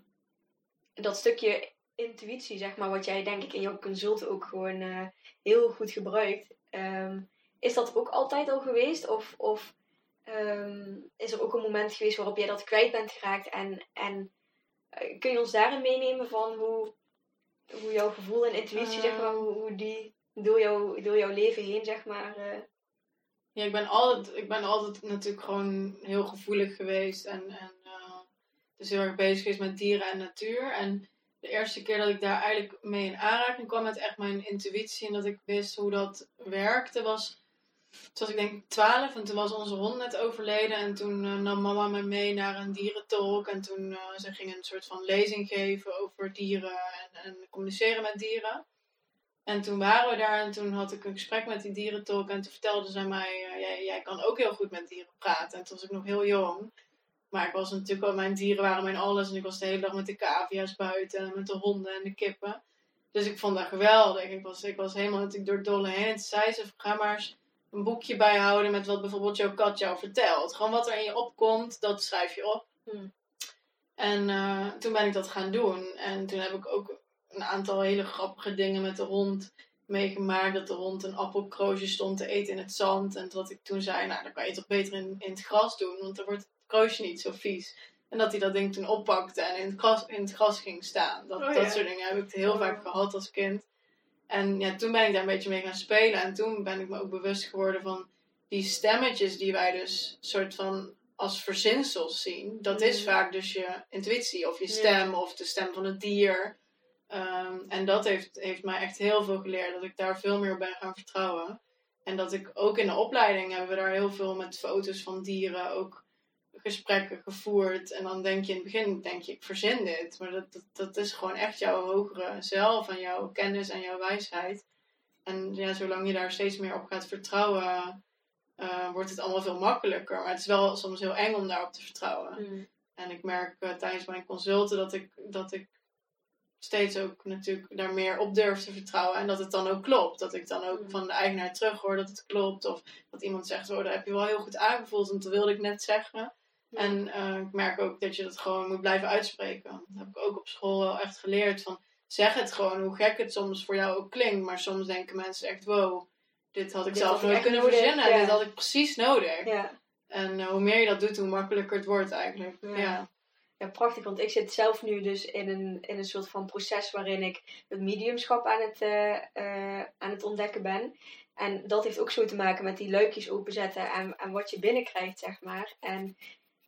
dat stukje intuïtie, zeg maar, wat jij denk ik in jouw consult ook gewoon eh, heel goed gebruikt. Ehm, is dat ook altijd al geweest? Of, of ehm, is er ook een moment geweest waarop jij dat kwijt bent geraakt? En, en kun je ons daarin meenemen van hoe, hoe jouw gevoel en intuïtie, zeg maar, hoe, hoe die door, jou, door jouw leven heen, zeg maar... eh, Ja, ik ben altijd, ik ben altijd natuurlijk gewoon heel gevoelig geweest. En, en eh, dus heel erg bezig geweest met dieren en natuur. En de eerste keer dat ik daar eigenlijk mee in aanraking kwam met echt mijn intuïtie. En dat ik wist hoe dat werkte was... Toen was ik denk ik 12 en toen was onze hond net overleden. En toen eh, nam mama me mee naar een dierentolk. En toen uh, ze ging een soort van lezing geven over dieren en, en communiceren met dieren. En toen waren we daar en toen had ik een gesprek met die dierentolk. En toen vertelde zij mij, uh, jij, jij kan ook heel goed met dieren praten. En toen was ik nog heel jong. Maar ik was natuurlijk al, mijn dieren waren mijn alles. En ik was de hele dag met de cavia's buiten en met de honden en de kippen. Dus ik vond dat geweldig. Ik was, ik was helemaal natuurlijk door dolle heen. En toen zei ze, ga maar een boekje bijhouden met wat bijvoorbeeld jouw kat jou vertelt. Gewoon wat er in je opkomt, dat schrijf je op. Hmm. En eh, toen ben ik dat gaan doen. En toen heb ik ook een aantal hele grappige dingen met de hond meegemaakt. Dat de hond een appelkroosje stond te eten in het zand. En dat ik toen zei, nou dan kan je toch beter in, in het gras doen. Want dan wordt het kroosje niet zo vies. En dat hij dat ding toen oppakte en in het gras, in het gras ging staan. Dat, Oh, ja. dat soort dingen heb ik heel Oh. vaak gehad als kind. En ja, toen ben ik daar een beetje mee gaan spelen. En toen ben ik me ook bewust geworden van die stemmetjes die wij dus soort van als verzinsels zien. Dat is Mhm. vaak dus je intuïtie of je stem of de stem van het dier. Ehm, en dat heeft, heeft mij echt heel veel geleerd. Dat ik daar veel meer op ben gaan vertrouwen. En dat ik ook in de opleiding hebben we daar heel veel met foto's van dieren ook gesprekken gevoerd. En dan denk je in het begin, denk je, ik verzin dit. Maar dat, dat, dat is gewoon echt jouw hogere zelf en jouw kennis en jouw wijsheid. En ja, zolang je daar steeds meer op gaat vertrouwen, eh, wordt het allemaal veel makkelijker. Maar het is wel soms heel eng om daarop te vertrouwen. Hmm. En ik merk eh, tijdens mijn consulten dat ik, dat ik steeds ook natuurlijk daar meer op durf te vertrouwen. En dat het dan ook klopt. Dat ik dan ook Mm. van de eigenaar terug hoor dat het klopt. Of dat iemand zegt, oh, dat heb je wel heel goed aangevoeld. Want dat wilde ik net zeggen. Ja. En eh, ik merk ook dat je dat gewoon moet blijven uitspreken. Dat heb ik ook op school wel echt geleerd. Van, zeg het gewoon, hoe gek het soms voor jou ook klinkt. Maar soms denken mensen echt, wow, dit had ik Dit zelf had nooit kunnen nodig, verzinnen. ja. Dit had ik precies nodig. Ja. En eh, hoe meer je dat doet, hoe makkelijker het wordt eigenlijk. Ja. ja. prachtig. Want ik zit zelf nu dus in een, in een soort van proces waarin ik het mediumschap aan het, eh, aan het ontdekken ben. En dat heeft ook zo te maken met die luikjes openzetten en, en wat je binnenkrijgt, zeg maar. En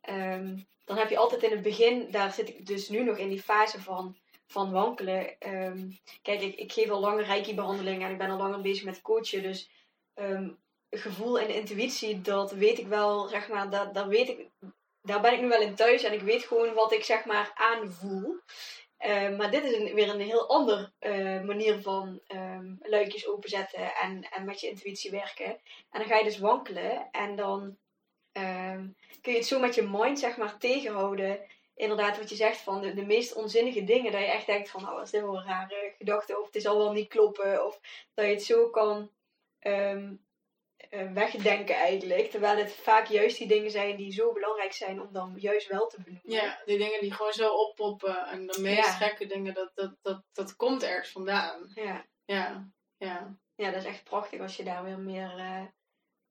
ehm, dan heb je altijd in het begin, daar zit ik dus nu nog in die fase van, van wankelen. Ehm, kijk, ik, ik geef al langer reiki-behandelingen en ik ben al langer bezig met coachen. Dus ehm, gevoel en intuïtie, dat weet ik wel, zeg maar, dat, dat weet ik, daar ben ik nu wel in thuis en ik weet gewoon wat ik zeg maar aanvoel. Maar dit is weer een heel ander eh, manier van luikjes openzetten en, en met je intuïtie werken. En dan ga je dus wankelen en dan ehm, kun je het zo met je mind zeg maar tegenhouden. Inderdaad, wat je zegt van de, de meest onzinnige dingen. Dat je echt denkt van, oh, wat is dit een rare gedachte. Of het zal wel niet kloppen. Of dat je het zo kan ehm, eh, wegdenken eigenlijk. Terwijl het vaak juist die dingen zijn die zo belangrijk zijn om dan juist wel te benoemen. Ja, die dingen die gewoon zo oppoppen. En de meest Ja. gekke dingen, dat, dat, dat, dat komt ergens vandaan. Ja. Ja, ja. ja, dat is echt prachtig als je daar weer meer, eh,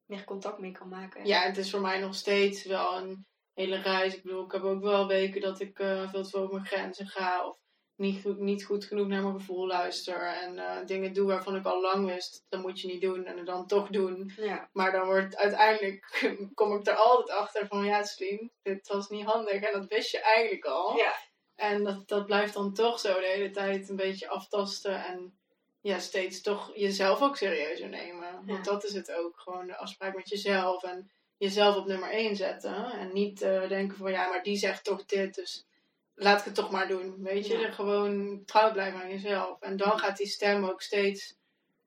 meer contact mee kan maken. ja, het is voor mij nog steeds wel een hele reis. Ik bedoel, ik heb ook wel weken dat ik eh, veel te veel over mijn grenzen ga. Of niet goed, niet goed genoeg naar mijn gevoel luister. En eh, dingen doe waarvan ik al lang wist, dat moet je niet doen. En het dan toch doen. Ja. Maar dan wordt uiteindelijk, kom ik er altijd achter van, ja Slim, dit was niet handig. En dat wist je eigenlijk al. Ja. En dat, dat blijft dan toch zo de hele tijd een beetje aftasten. En ja, steeds toch jezelf ook serieuzer nemen. Want Ja. dat is het ook. Gewoon de afspraak met jezelf. En jezelf op nummer 1 zetten. En niet eh, denken van ja, maar die zegt toch dit. Dus laat ik het toch maar doen. Weet je, Ja. Gewoon trouw blijven aan jezelf. En dan gaat die stem ook steeds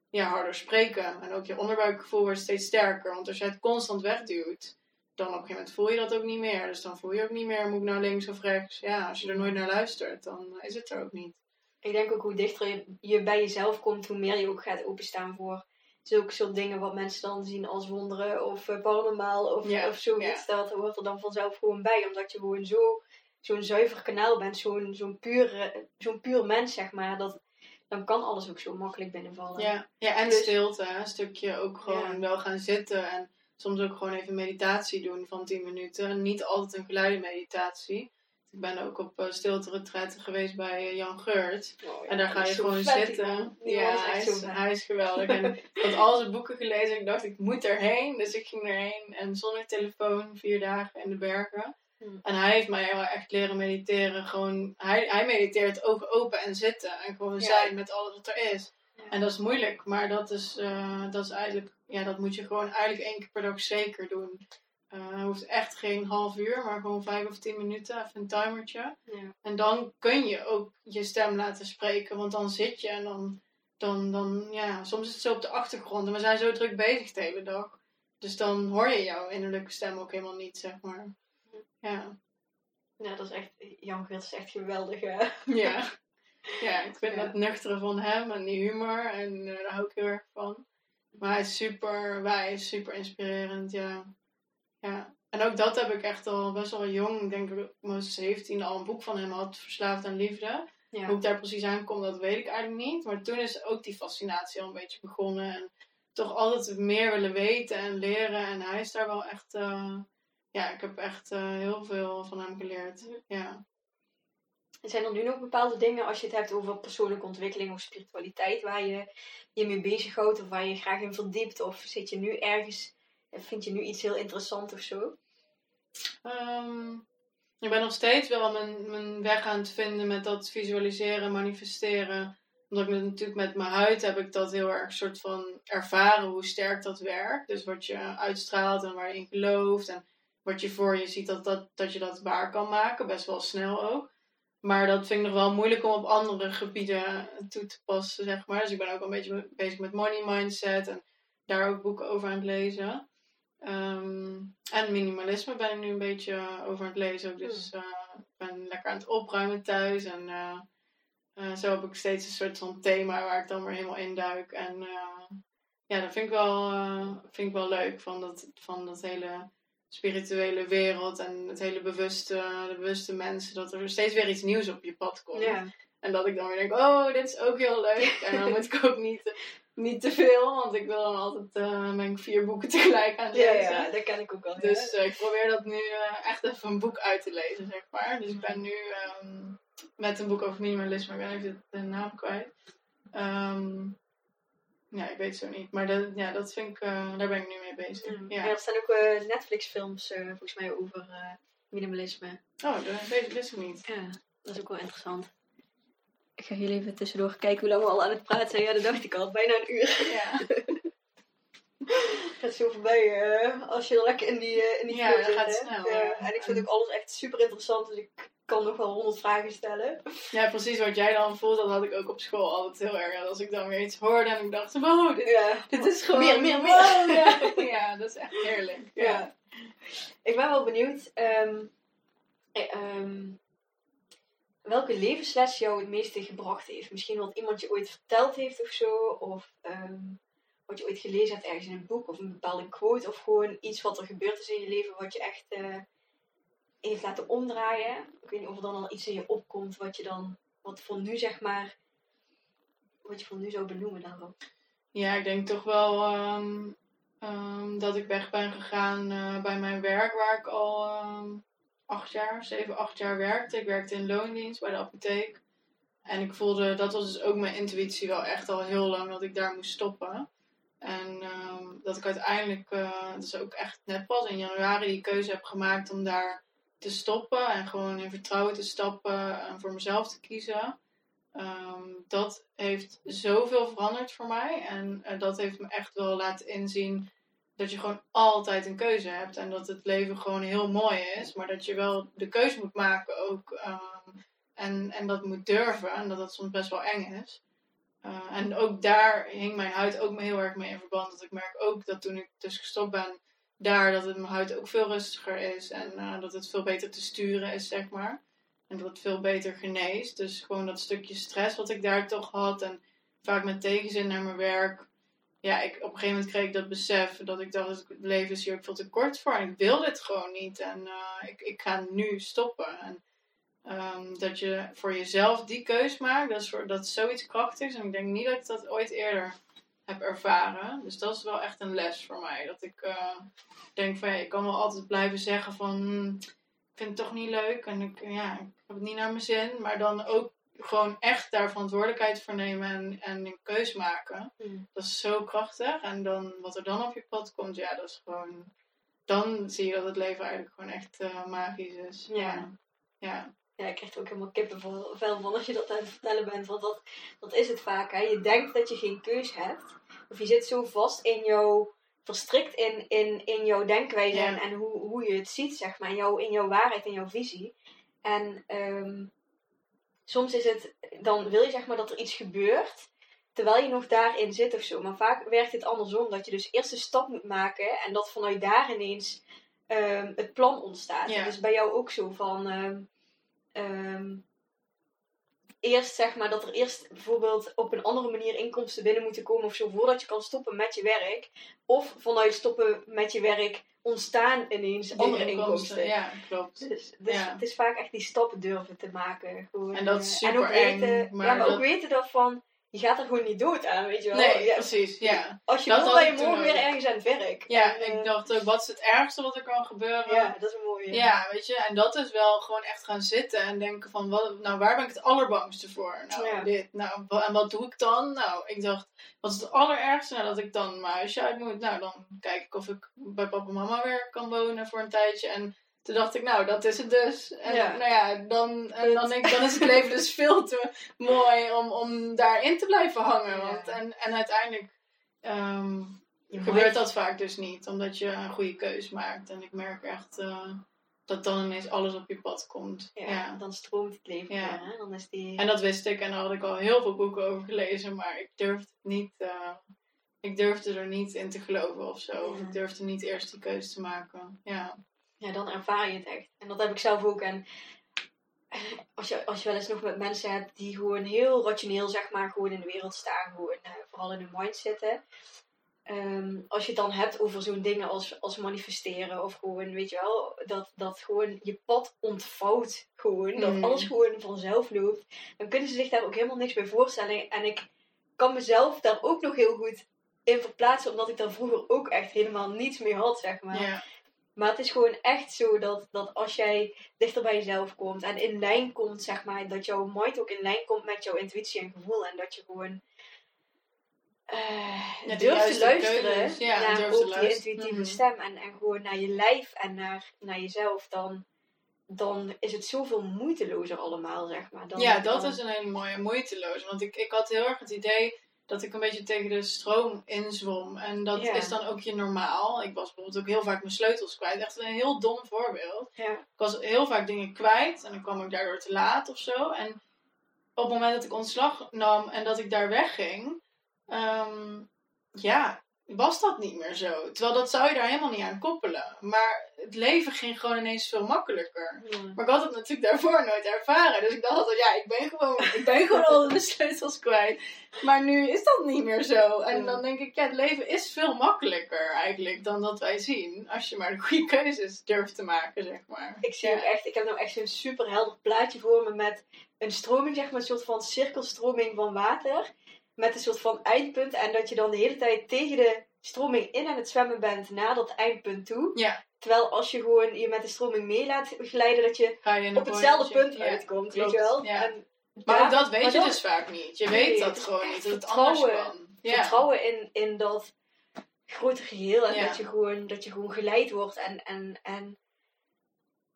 ja, harder spreken. En ook je onderbuikgevoel wordt steeds sterker. Want als je het constant wegduwt, dan op een gegeven moment voel je dat ook niet meer. Dus dan voel je ook niet meer, moet ik nou links of rechts? Ja, als je er nooit naar luistert, dan is het er ook niet. Ik denk ook hoe dichter je, je bij jezelf komt, hoe meer je ook gaat openstaan voor zulke soort dingen wat mensen dan zien als wonderen of eh, paranormaal of, Ja, of zoiets. Dat hoort er dan vanzelf gewoon bij, omdat je gewoon zo, zo'n zuiver kanaal bent, zo'n zo'n puur, zo'n puur mens, zeg maar. Dat, dan kan alles ook zo makkelijk binnenvallen. Ja, ja en Dus- stilte. Een stukje ook gewoon Ja. wel gaan zitten. En soms ook gewoon even meditatie doen van 10 minuten. Niet altijd een geleide meditatie. Ik ben ook op uh, stilte geweest bij eh, Jan Geurt. Oh, ja, En daar ga je gewoon vet, zitten. Die Ja, hij is, hij is geweldig. En ik had al zijn boeken gelezen en ik dacht, ik moet erheen. Dus ik ging erheen. En zonder telefoon, vier dagen in de bergen. Hmm. En hij heeft mij wel echt leren mediteren. Gewoon, hij, hij mediteert ogen open en zitten. En gewoon Ja. zijn met alles wat er is. Ja. En dat is moeilijk, maar dat is, eh, dat is eigenlijk, ja, dat moet je gewoon eigenlijk één keer per dag zeker doen. Het hoeft echt geen half uur, maar gewoon vijf of tien minuten, even een timertje. Ja. En dan kun je ook je stem laten spreken, want dan zit je en dan, dan, dan, ja, soms is het zo op de achtergrond en we zijn zo druk bezig de hele dag. Dus dan hoor je jouw innerlijke stem ook helemaal niet, zeg maar. Ja, Ja, dat is echt, Jan Geert is echt geweldig. hè. ja. Ja, ik vind Ja. dat nuchtere van hem en die humor. En eh, daar hou ik heel erg van. Maar hij is super wijs, super inspirerend, ja. Ja. En ook dat heb ik echt al best wel jong. Ik denk ik mijn 17 al een boek van hem had, Verslaafd aan Liefde. Ja. Hoe ik daar precies aan kom, dat weet ik eigenlijk niet. Maar toen is ook die fascinatie al een beetje begonnen. En toch altijd meer willen weten en leren. En hij is daar wel echt... eh, ja, ik heb echt eh, heel veel van hem geleerd. Ja. Zijn er nu nog bepaalde dingen, als je het hebt over persoonlijke ontwikkeling of spiritualiteit, waar je je mee bezighoudt of waar je graag in verdiept? Of zit je nu ergens, vind je nu iets heel interessant of zo? Ehm, ik ben nog steeds wel mijn, mijn weg aan het vinden met dat visualiseren, manifesteren. Omdat ik natuurlijk met mijn huid heb ik dat heel erg soort van ervaren hoe sterk dat werkt. Dus wat je uitstraalt en waar je in gelooft. En wat je voor je ziet dat, dat, dat je dat waar kan maken. Best wel snel ook. Maar dat vind ik nog wel moeilijk om op andere gebieden toe te passen, zeg maar. Dus ik ben ook een beetje bezig met money mindset. En daar ook boeken over aan het lezen. Ehm, en minimalisme ben ik nu een beetje over aan het lezen ook. Dus eh, ik ben lekker aan het opruimen thuis. En eh, eh, zo heb ik steeds een soort van thema waar ik dan weer helemaal induik. En eh, ja, dat vind ik wel, eh, vind ik wel leuk. Van dat, van dat hele spirituele wereld en het hele bewuste, de bewuste mensen. Dat er steeds weer iets nieuws op je pad komt. En dat ik dan weer denk, oh, dit is ook heel leuk. En dan moet ik ook niet, niet te veel, want ik wil dan altijd eh, mijn vier boeken tegelijk aan het Ja, lezen. ja, dat ken ik ook al. Dus eh, ik probeer dat nu eh, echt even een boek uit te lezen, zeg maar. Dus ik ben nu ehm, met een boek over minimalisme, ik ben even de naam kwijt. Ehm, ja, ik weet het zo niet. Maar dat, ja, dat vind ik, daar ben ik nu mee bezig. Ja. Ja. er staan ook Netflix-films volgens mij over minimalisme. Oh, dat weet ik dus niet. Ja, dat is ook wel interessant. Ik ga hier even tussendoor kijken hoe lang we al aan het praten zijn. Ja, dat dacht ik al. Bijna een uur. Ja, Het gaat zo voorbij eh, als je er lekker in die, eh, in die Ja, zit, gaat snel, Ja. En ik vind ook alles echt super interessant. Dus ik kan nog wel honderd vragen stellen. ja, precies wat jij dan voelt, dat had ik ook op school altijd heel erg. Als ik dan weer iets hoorde en ik dacht, wow, dit, Ja. dit is gewoon... Meer, meer, meer. wow, ja. ja, dat is echt heerlijk. Ja. Ja. Ik ben wel benieuwd. ehm, eh, ehm, welke levensles jou het meeste gebracht heeft? Misschien wat iemand je ooit verteld heeft of zo. Of ehm, wat je ooit gelezen hebt ergens in een boek. Of een bepaalde quote. Of gewoon iets wat er gebeurd is in je leven. Wat je echt eh, heeft laten omdraaien. Ik weet niet of er dan al iets in je opkomt. Wat je dan, wat voor nu zeg maar. Wat je voor nu zou benoemen daarop. Ja, ik denk toch wel ehm, ehm, dat ik weg ben gegaan eh, bij mijn werk, waar ik al acht jaar, zeven, acht jaar werkte. Ik werkte in loondienst bij de apotheek. En ik voelde, dat was dus ook mijn intuïtie wel echt al heel lang, dat ik daar moest stoppen. En ehm, dat ik uiteindelijk, dat is ook echt net pas in januari, die keuze heb gemaakt om daar te stoppen. En gewoon in vertrouwen te stappen en voor mezelf te kiezen. Ehm, dat heeft zoveel veranderd voor mij. En eh, dat heeft me echt wel laten inzien dat je gewoon altijd een keuze hebt. En dat het leven gewoon heel mooi is. Maar dat je wel de keuze moet maken ook. ehm, en, en dat moet durven. En dat dat soms best wel eng is. Eh, en ook daar hing mijn huid ook heel erg mee in verband. Dat ik merk ook dat toen ik dus gestopt ben, daar dat het mijn huid ook veel rustiger is. En eh, dat het veel beter te sturen is, zeg maar. En dat het veel beter geneest. Dus gewoon dat stukje stress wat ik daar toch had. En vaak met tegenzin naar mijn werk. Ja, ik, op een gegeven moment kreeg ik dat besef. Dat ik dacht, het leven is hier ook veel te kort voor. En ik wil dit gewoon niet. En eh, ik, ik ga nu stoppen. En ehm, dat je voor jezelf die keus maakt. Dat is, voor, dat is zoiets krachtigs. En ik denk niet dat ik dat ooit eerder heb ervaren. Dus dat is wel echt een les voor mij. Dat ik eh, denk van, ja, ik kan wel altijd blijven zeggen van... hmm, ik vind het toch niet leuk en ik, ja, ik heb het niet naar mijn zin. Maar dan ook gewoon echt daar verantwoordelijkheid voor nemen en, en een keus maken. Hmm. Dat is zo krachtig. En dan, wat er dan op je pad komt, ja, dat is gewoon... Dan zie je dat het leven eigenlijk gewoon echt eh, magisch is. Ja. Ja. Ja, ik krijg er ook helemaal kippenvel van als je dat aan het vertellen bent. Want dat, dat is het vaak. Hè. Je denkt dat je geen keus hebt. Of je zit zo vast in jouw... Verstrikt in, in, in jouw denkwijze Ja. en, en hoe, hoe je het ziet, zeg maar. In jouw, in jouw waarheid, in jouw visie. En ehm, soms is het... Dan wil je zeg maar dat er iets gebeurt. Terwijl je nog daarin zit of zo. Maar vaak werkt het andersom. Dat je dus eerst een stap moet maken. En dat vanuit daar ineens ehm, het plan ontstaat. Ja. Dus bij jou ook zo van... ehm, ehm, eerst zeg maar dat er eerst bijvoorbeeld op een andere manier inkomsten binnen moeten komen of zo voordat je kan stoppen met je werk. Of vanuit stoppen met je werk ontstaan ineens Die andere inkomsten. Ja, klopt. Dus, dus Ja. het is vaak echt die stappen durven te maken. Gewoon, En dat is eh, en ook super eng, weten, maar ja, maar dat- ook weten dat van, je gaat er gewoon niet dood aan, weet je wel. Nee, Ja, precies. Ja. als je Dat wil, had ben je ik morgen weer ergens aan het werk. Ja, En, eh, ik dacht ook, wat is het ergste wat er kan gebeuren? Ja, dat is een mooie. Ja, weet je, en dat is wel gewoon echt gaan zitten en denken van, wat, nou, waar ben ik het allerbangste voor? Nou, Ja. dit. Nou, en wat doe ik dan? Nou, ik dacht, wat is het allerergste? Nou, dat ik dan mijn huisje uit moet. Nou, dan kijk ik of ik bij papa en mama weer kan wonen voor een tijdje. En toen dacht ik, nou, dat is het dus. En Ja. nou ja, dan, en dan denk ik, dan is het leven dus veel te mooi om, om daarin te blijven hangen. Want, en, en uiteindelijk ehm, gebeurt dat vaak dus niet, omdat je een goede keus maakt. En ik merk echt eh, dat dan ineens alles op je pad komt. Ja, Ja. dan stroomt het leven Ja. weer. Hè? Dan is die... En dat wist ik en daar had ik al heel veel boeken over gelezen, maar ik durfde het niet. eh, ik durfde er niet in te geloven of zo. Of Ja. ik durfde niet eerst die keuze te maken. Ja. Ja, dan ervaar je het echt. En dat heb ik zelf ook. En eh, als je, als je wel eens nog met mensen hebt die gewoon heel rationeel, zeg maar, gewoon in de wereld staan, gewoon eh, vooral in hun mind zitten. Ehm, als je het dan hebt over zo'n dingen als, als manifesteren of gewoon, weet je wel, dat, dat gewoon je pad ontvouwt gewoon, dat Mhm. alles gewoon vanzelf loopt, dan kunnen ze zich daar ook helemaal niks bij voorstellen. En ik kan mezelf daar ook nog heel goed in verplaatsen, omdat ik daar vroeger ook echt helemaal niets mee had, zeg maar. Maar het is gewoon echt zo dat, dat als jij dichter bij jezelf komt en in lijn komt, zeg maar, dat jouw mind ook in lijn komt met jouw intuïtie en gevoel. En dat je gewoon eh Ja, durft te luisteren keuzes. Ja, naar ook die intuïtieve Mhm. stem. En, en gewoon naar je lijf en naar, naar jezelf. Dan, dan is het zoveel moeitelozer allemaal, zeg maar. Dan, ja, dat dan- is een hele mooie moeiteloos. Want ik, ik had heel erg het idee dat ik een beetje tegen de stroom inzwom. En dat Ja. is dan ook je normaal. Ik was bijvoorbeeld ook heel vaak mijn sleutels kwijt. Echt een heel dom voorbeeld. Ja, Ik was heel vaak dingen kwijt en dan kwam ik daardoor te laat of zo. En op het moment dat ik ontslag nam en dat ik daar wegging, ehm, ja, was dat niet meer zo. Terwijl dat zou je daar helemaal niet aan koppelen. Maar het leven ging gewoon ineens veel makkelijker. ja. Maar ik had het natuurlijk daarvoor nooit ervaren. Dus ik dacht altijd, ja, ik ben gewoon, ik ben gewoon al de sleutels kwijt. Maar nu is dat niet meer zo. En Ja. dan denk ik, ja, het leven is veel makkelijker eigenlijk dan dat wij zien. Als je maar de goede keuzes durft te maken, zeg maar. Ik zie Ja. ook echt, ik heb nou echt zo'n super helder plaatje voor me met een stroming, zeg maar, een soort van cirkelstroming van water. Met een soort van eindpunt. En dat je dan de hele tijd tegen de stroming in aan het zwemmen bent naar dat eindpunt toe. Ja. Terwijl als je gewoon je met de stroming mee laat glijden, dat je op hetzelfde punt uitkomt, weet je wel. ja. En Maar ook dat weet maar je dat- dus vaak niet. Je weet dat gewoon niet, dat het anders vertrouwen. kan. Vertrouwen in, in dat grote geheel. En dat, je gewoon, dat je gewoon geleid wordt. En, en, en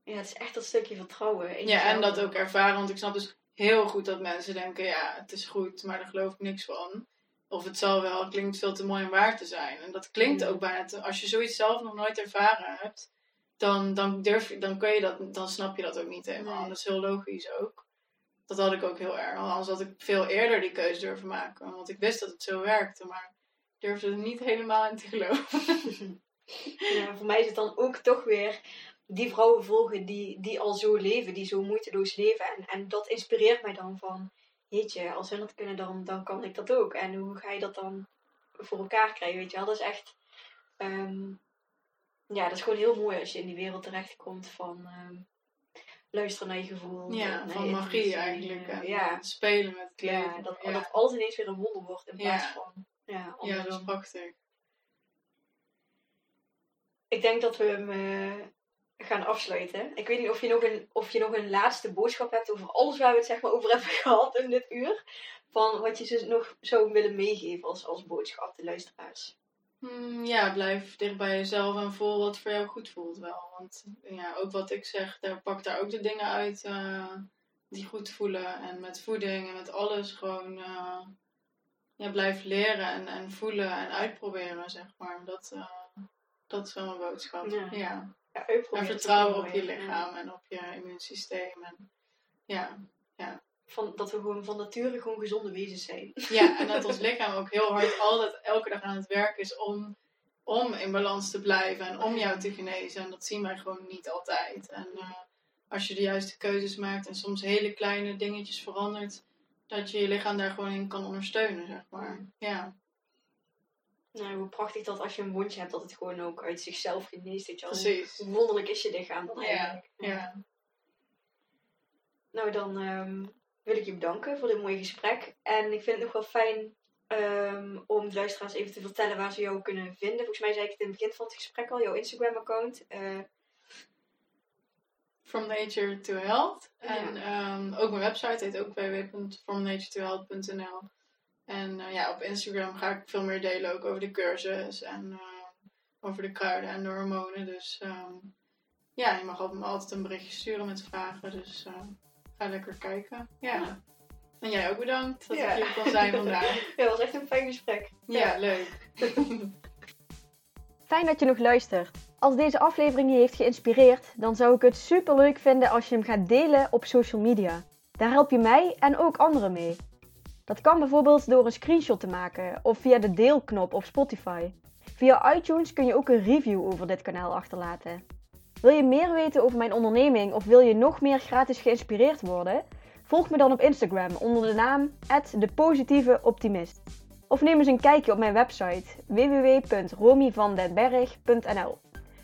ja, het is echt dat stukje vertrouwen. in ja, en dat ook ervaren. Want ik snap dus heel goed dat mensen denken, ja, het is goed, maar daar geloof ik niks van. Of het zal wel, het klinkt veel te mooi om waar te zijn. En dat klinkt ook bijna te, als je zoiets zelf nog nooit ervaren hebt, dan, dan, durf, je- dan, kun je dat, dan snap je dat ook niet helemaal. Nee. Dat is heel logisch ook. Dat had ik ook heel erg. Anders had ik veel eerder die keuze durven maken. Want ik wist dat het zo werkte, maar ik durfde er niet helemaal in te geloven. Ja, voor mij is het dan ook toch weer die vrouwen volgen die, die al zo leven, die zo moeiteloos leven. En, en dat inspireert mij dan van, jeetje, als hun dat kunnen, dan, dan kan ik dat ook. En hoe ga je dat dan voor elkaar krijgen, weet je wel? Dat is echt, ehm, ja, dat is gewoon heel mooi als je in die wereld terechtkomt van ehm, luisteren naar je gevoel. Ja, van magie eigenlijk. En ja, spelen met het leven. ja, dat, ja. dat alles ineens weer een wonder wordt in plaats Ja. van, ja, Ja, dat is prachtig. Ik denk dat we hem eh, gaan afsluiten. Ik weet niet of je, nog een, of je nog een laatste boodschap hebt over alles waar we het zeg maar over hebben gehad in dit uur. Van wat je ze nog zou willen meegeven als, als boodschap, de luisteraars. Hmm, ja, blijf dicht bij jezelf en voel wat voor jou goed voelt wel. Want ja, ook wat ik zeg, daar pak daar ook de dingen uit eh, die goed voelen. En met voeding en met alles gewoon eh, ja, blijf leren en, en voelen en uitproberen, zeg maar. Dat, eh, dat is wel mijn boodschap. Ja. Ja. Ja, En vertrouwen op je ja. lichaam en op je immuunsysteem. En, ja. Van, dat we gewoon van nature gewoon gezonde wezens zijn. Ja, en dat ons lichaam ook heel hard altijd elke dag aan het werk is om, om in balans te blijven en om jou te genezen. En dat zien wij gewoon niet altijd. En eh, als je de juiste keuzes maakt en soms hele kleine dingetjes verandert, dat je je lichaam daar gewoon in kan ondersteunen, zeg maar. Ja. Nou, hoe prachtig dat als je een wondje hebt, dat het gewoon ook uit zichzelf geneest. Weet je wel. Precies. Hoe wonderlijk is je lichaam dan Ja, eigenlijk. ja. Nou, dan ehm, wil ik je bedanken voor dit mooie gesprek. En ik vind het nog wel fijn ehm, om de luisteraars even te vertellen waar ze jou kunnen vinden. Volgens mij zei ik het in het begin van het gesprek al, jouw Instagram-account. Eh, From Nature to Health. Ja. En ehm, ook mijn website heet ook www.fromnaturetohealth.nl. En eh, ja, op Instagram ga ik veel meer delen ook over de cursus en eh, over de kruiden en de hormonen. Dus ehm, ja, je mag altijd- me altijd een berichtje sturen met vragen. Dus eh, ga lekker kijken. Ja. Ja. En jij ook bedankt dat Ja. ik hier kon zijn vandaag. ja, dat was echt een fijn gesprek. Ja, leuk. Fijn dat je nog luistert. Als deze aflevering je heeft geïnspireerd, dan zou ik het super leuk vinden als je hem gaat delen op social media. Daar help je mij en ook anderen mee. Dat kan bijvoorbeeld door een screenshot te maken of via de deelknop op Spotify. Via iTunes kun je ook een review over dit kanaal achterlaten. Wil je meer weten over mijn onderneming of wil je nog meer gratis geïnspireerd worden? Volg me dan op Instagram onder de naam @depositieveoptimist. Of neem eens een kijkje op mijn website www.romyvandenberg.nl.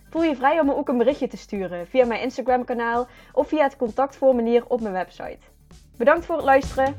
Voel je vrij om me ook een berichtje te sturen via mijn Instagram kanaal of via het contactformulier op mijn website. Bedankt voor het luisteren.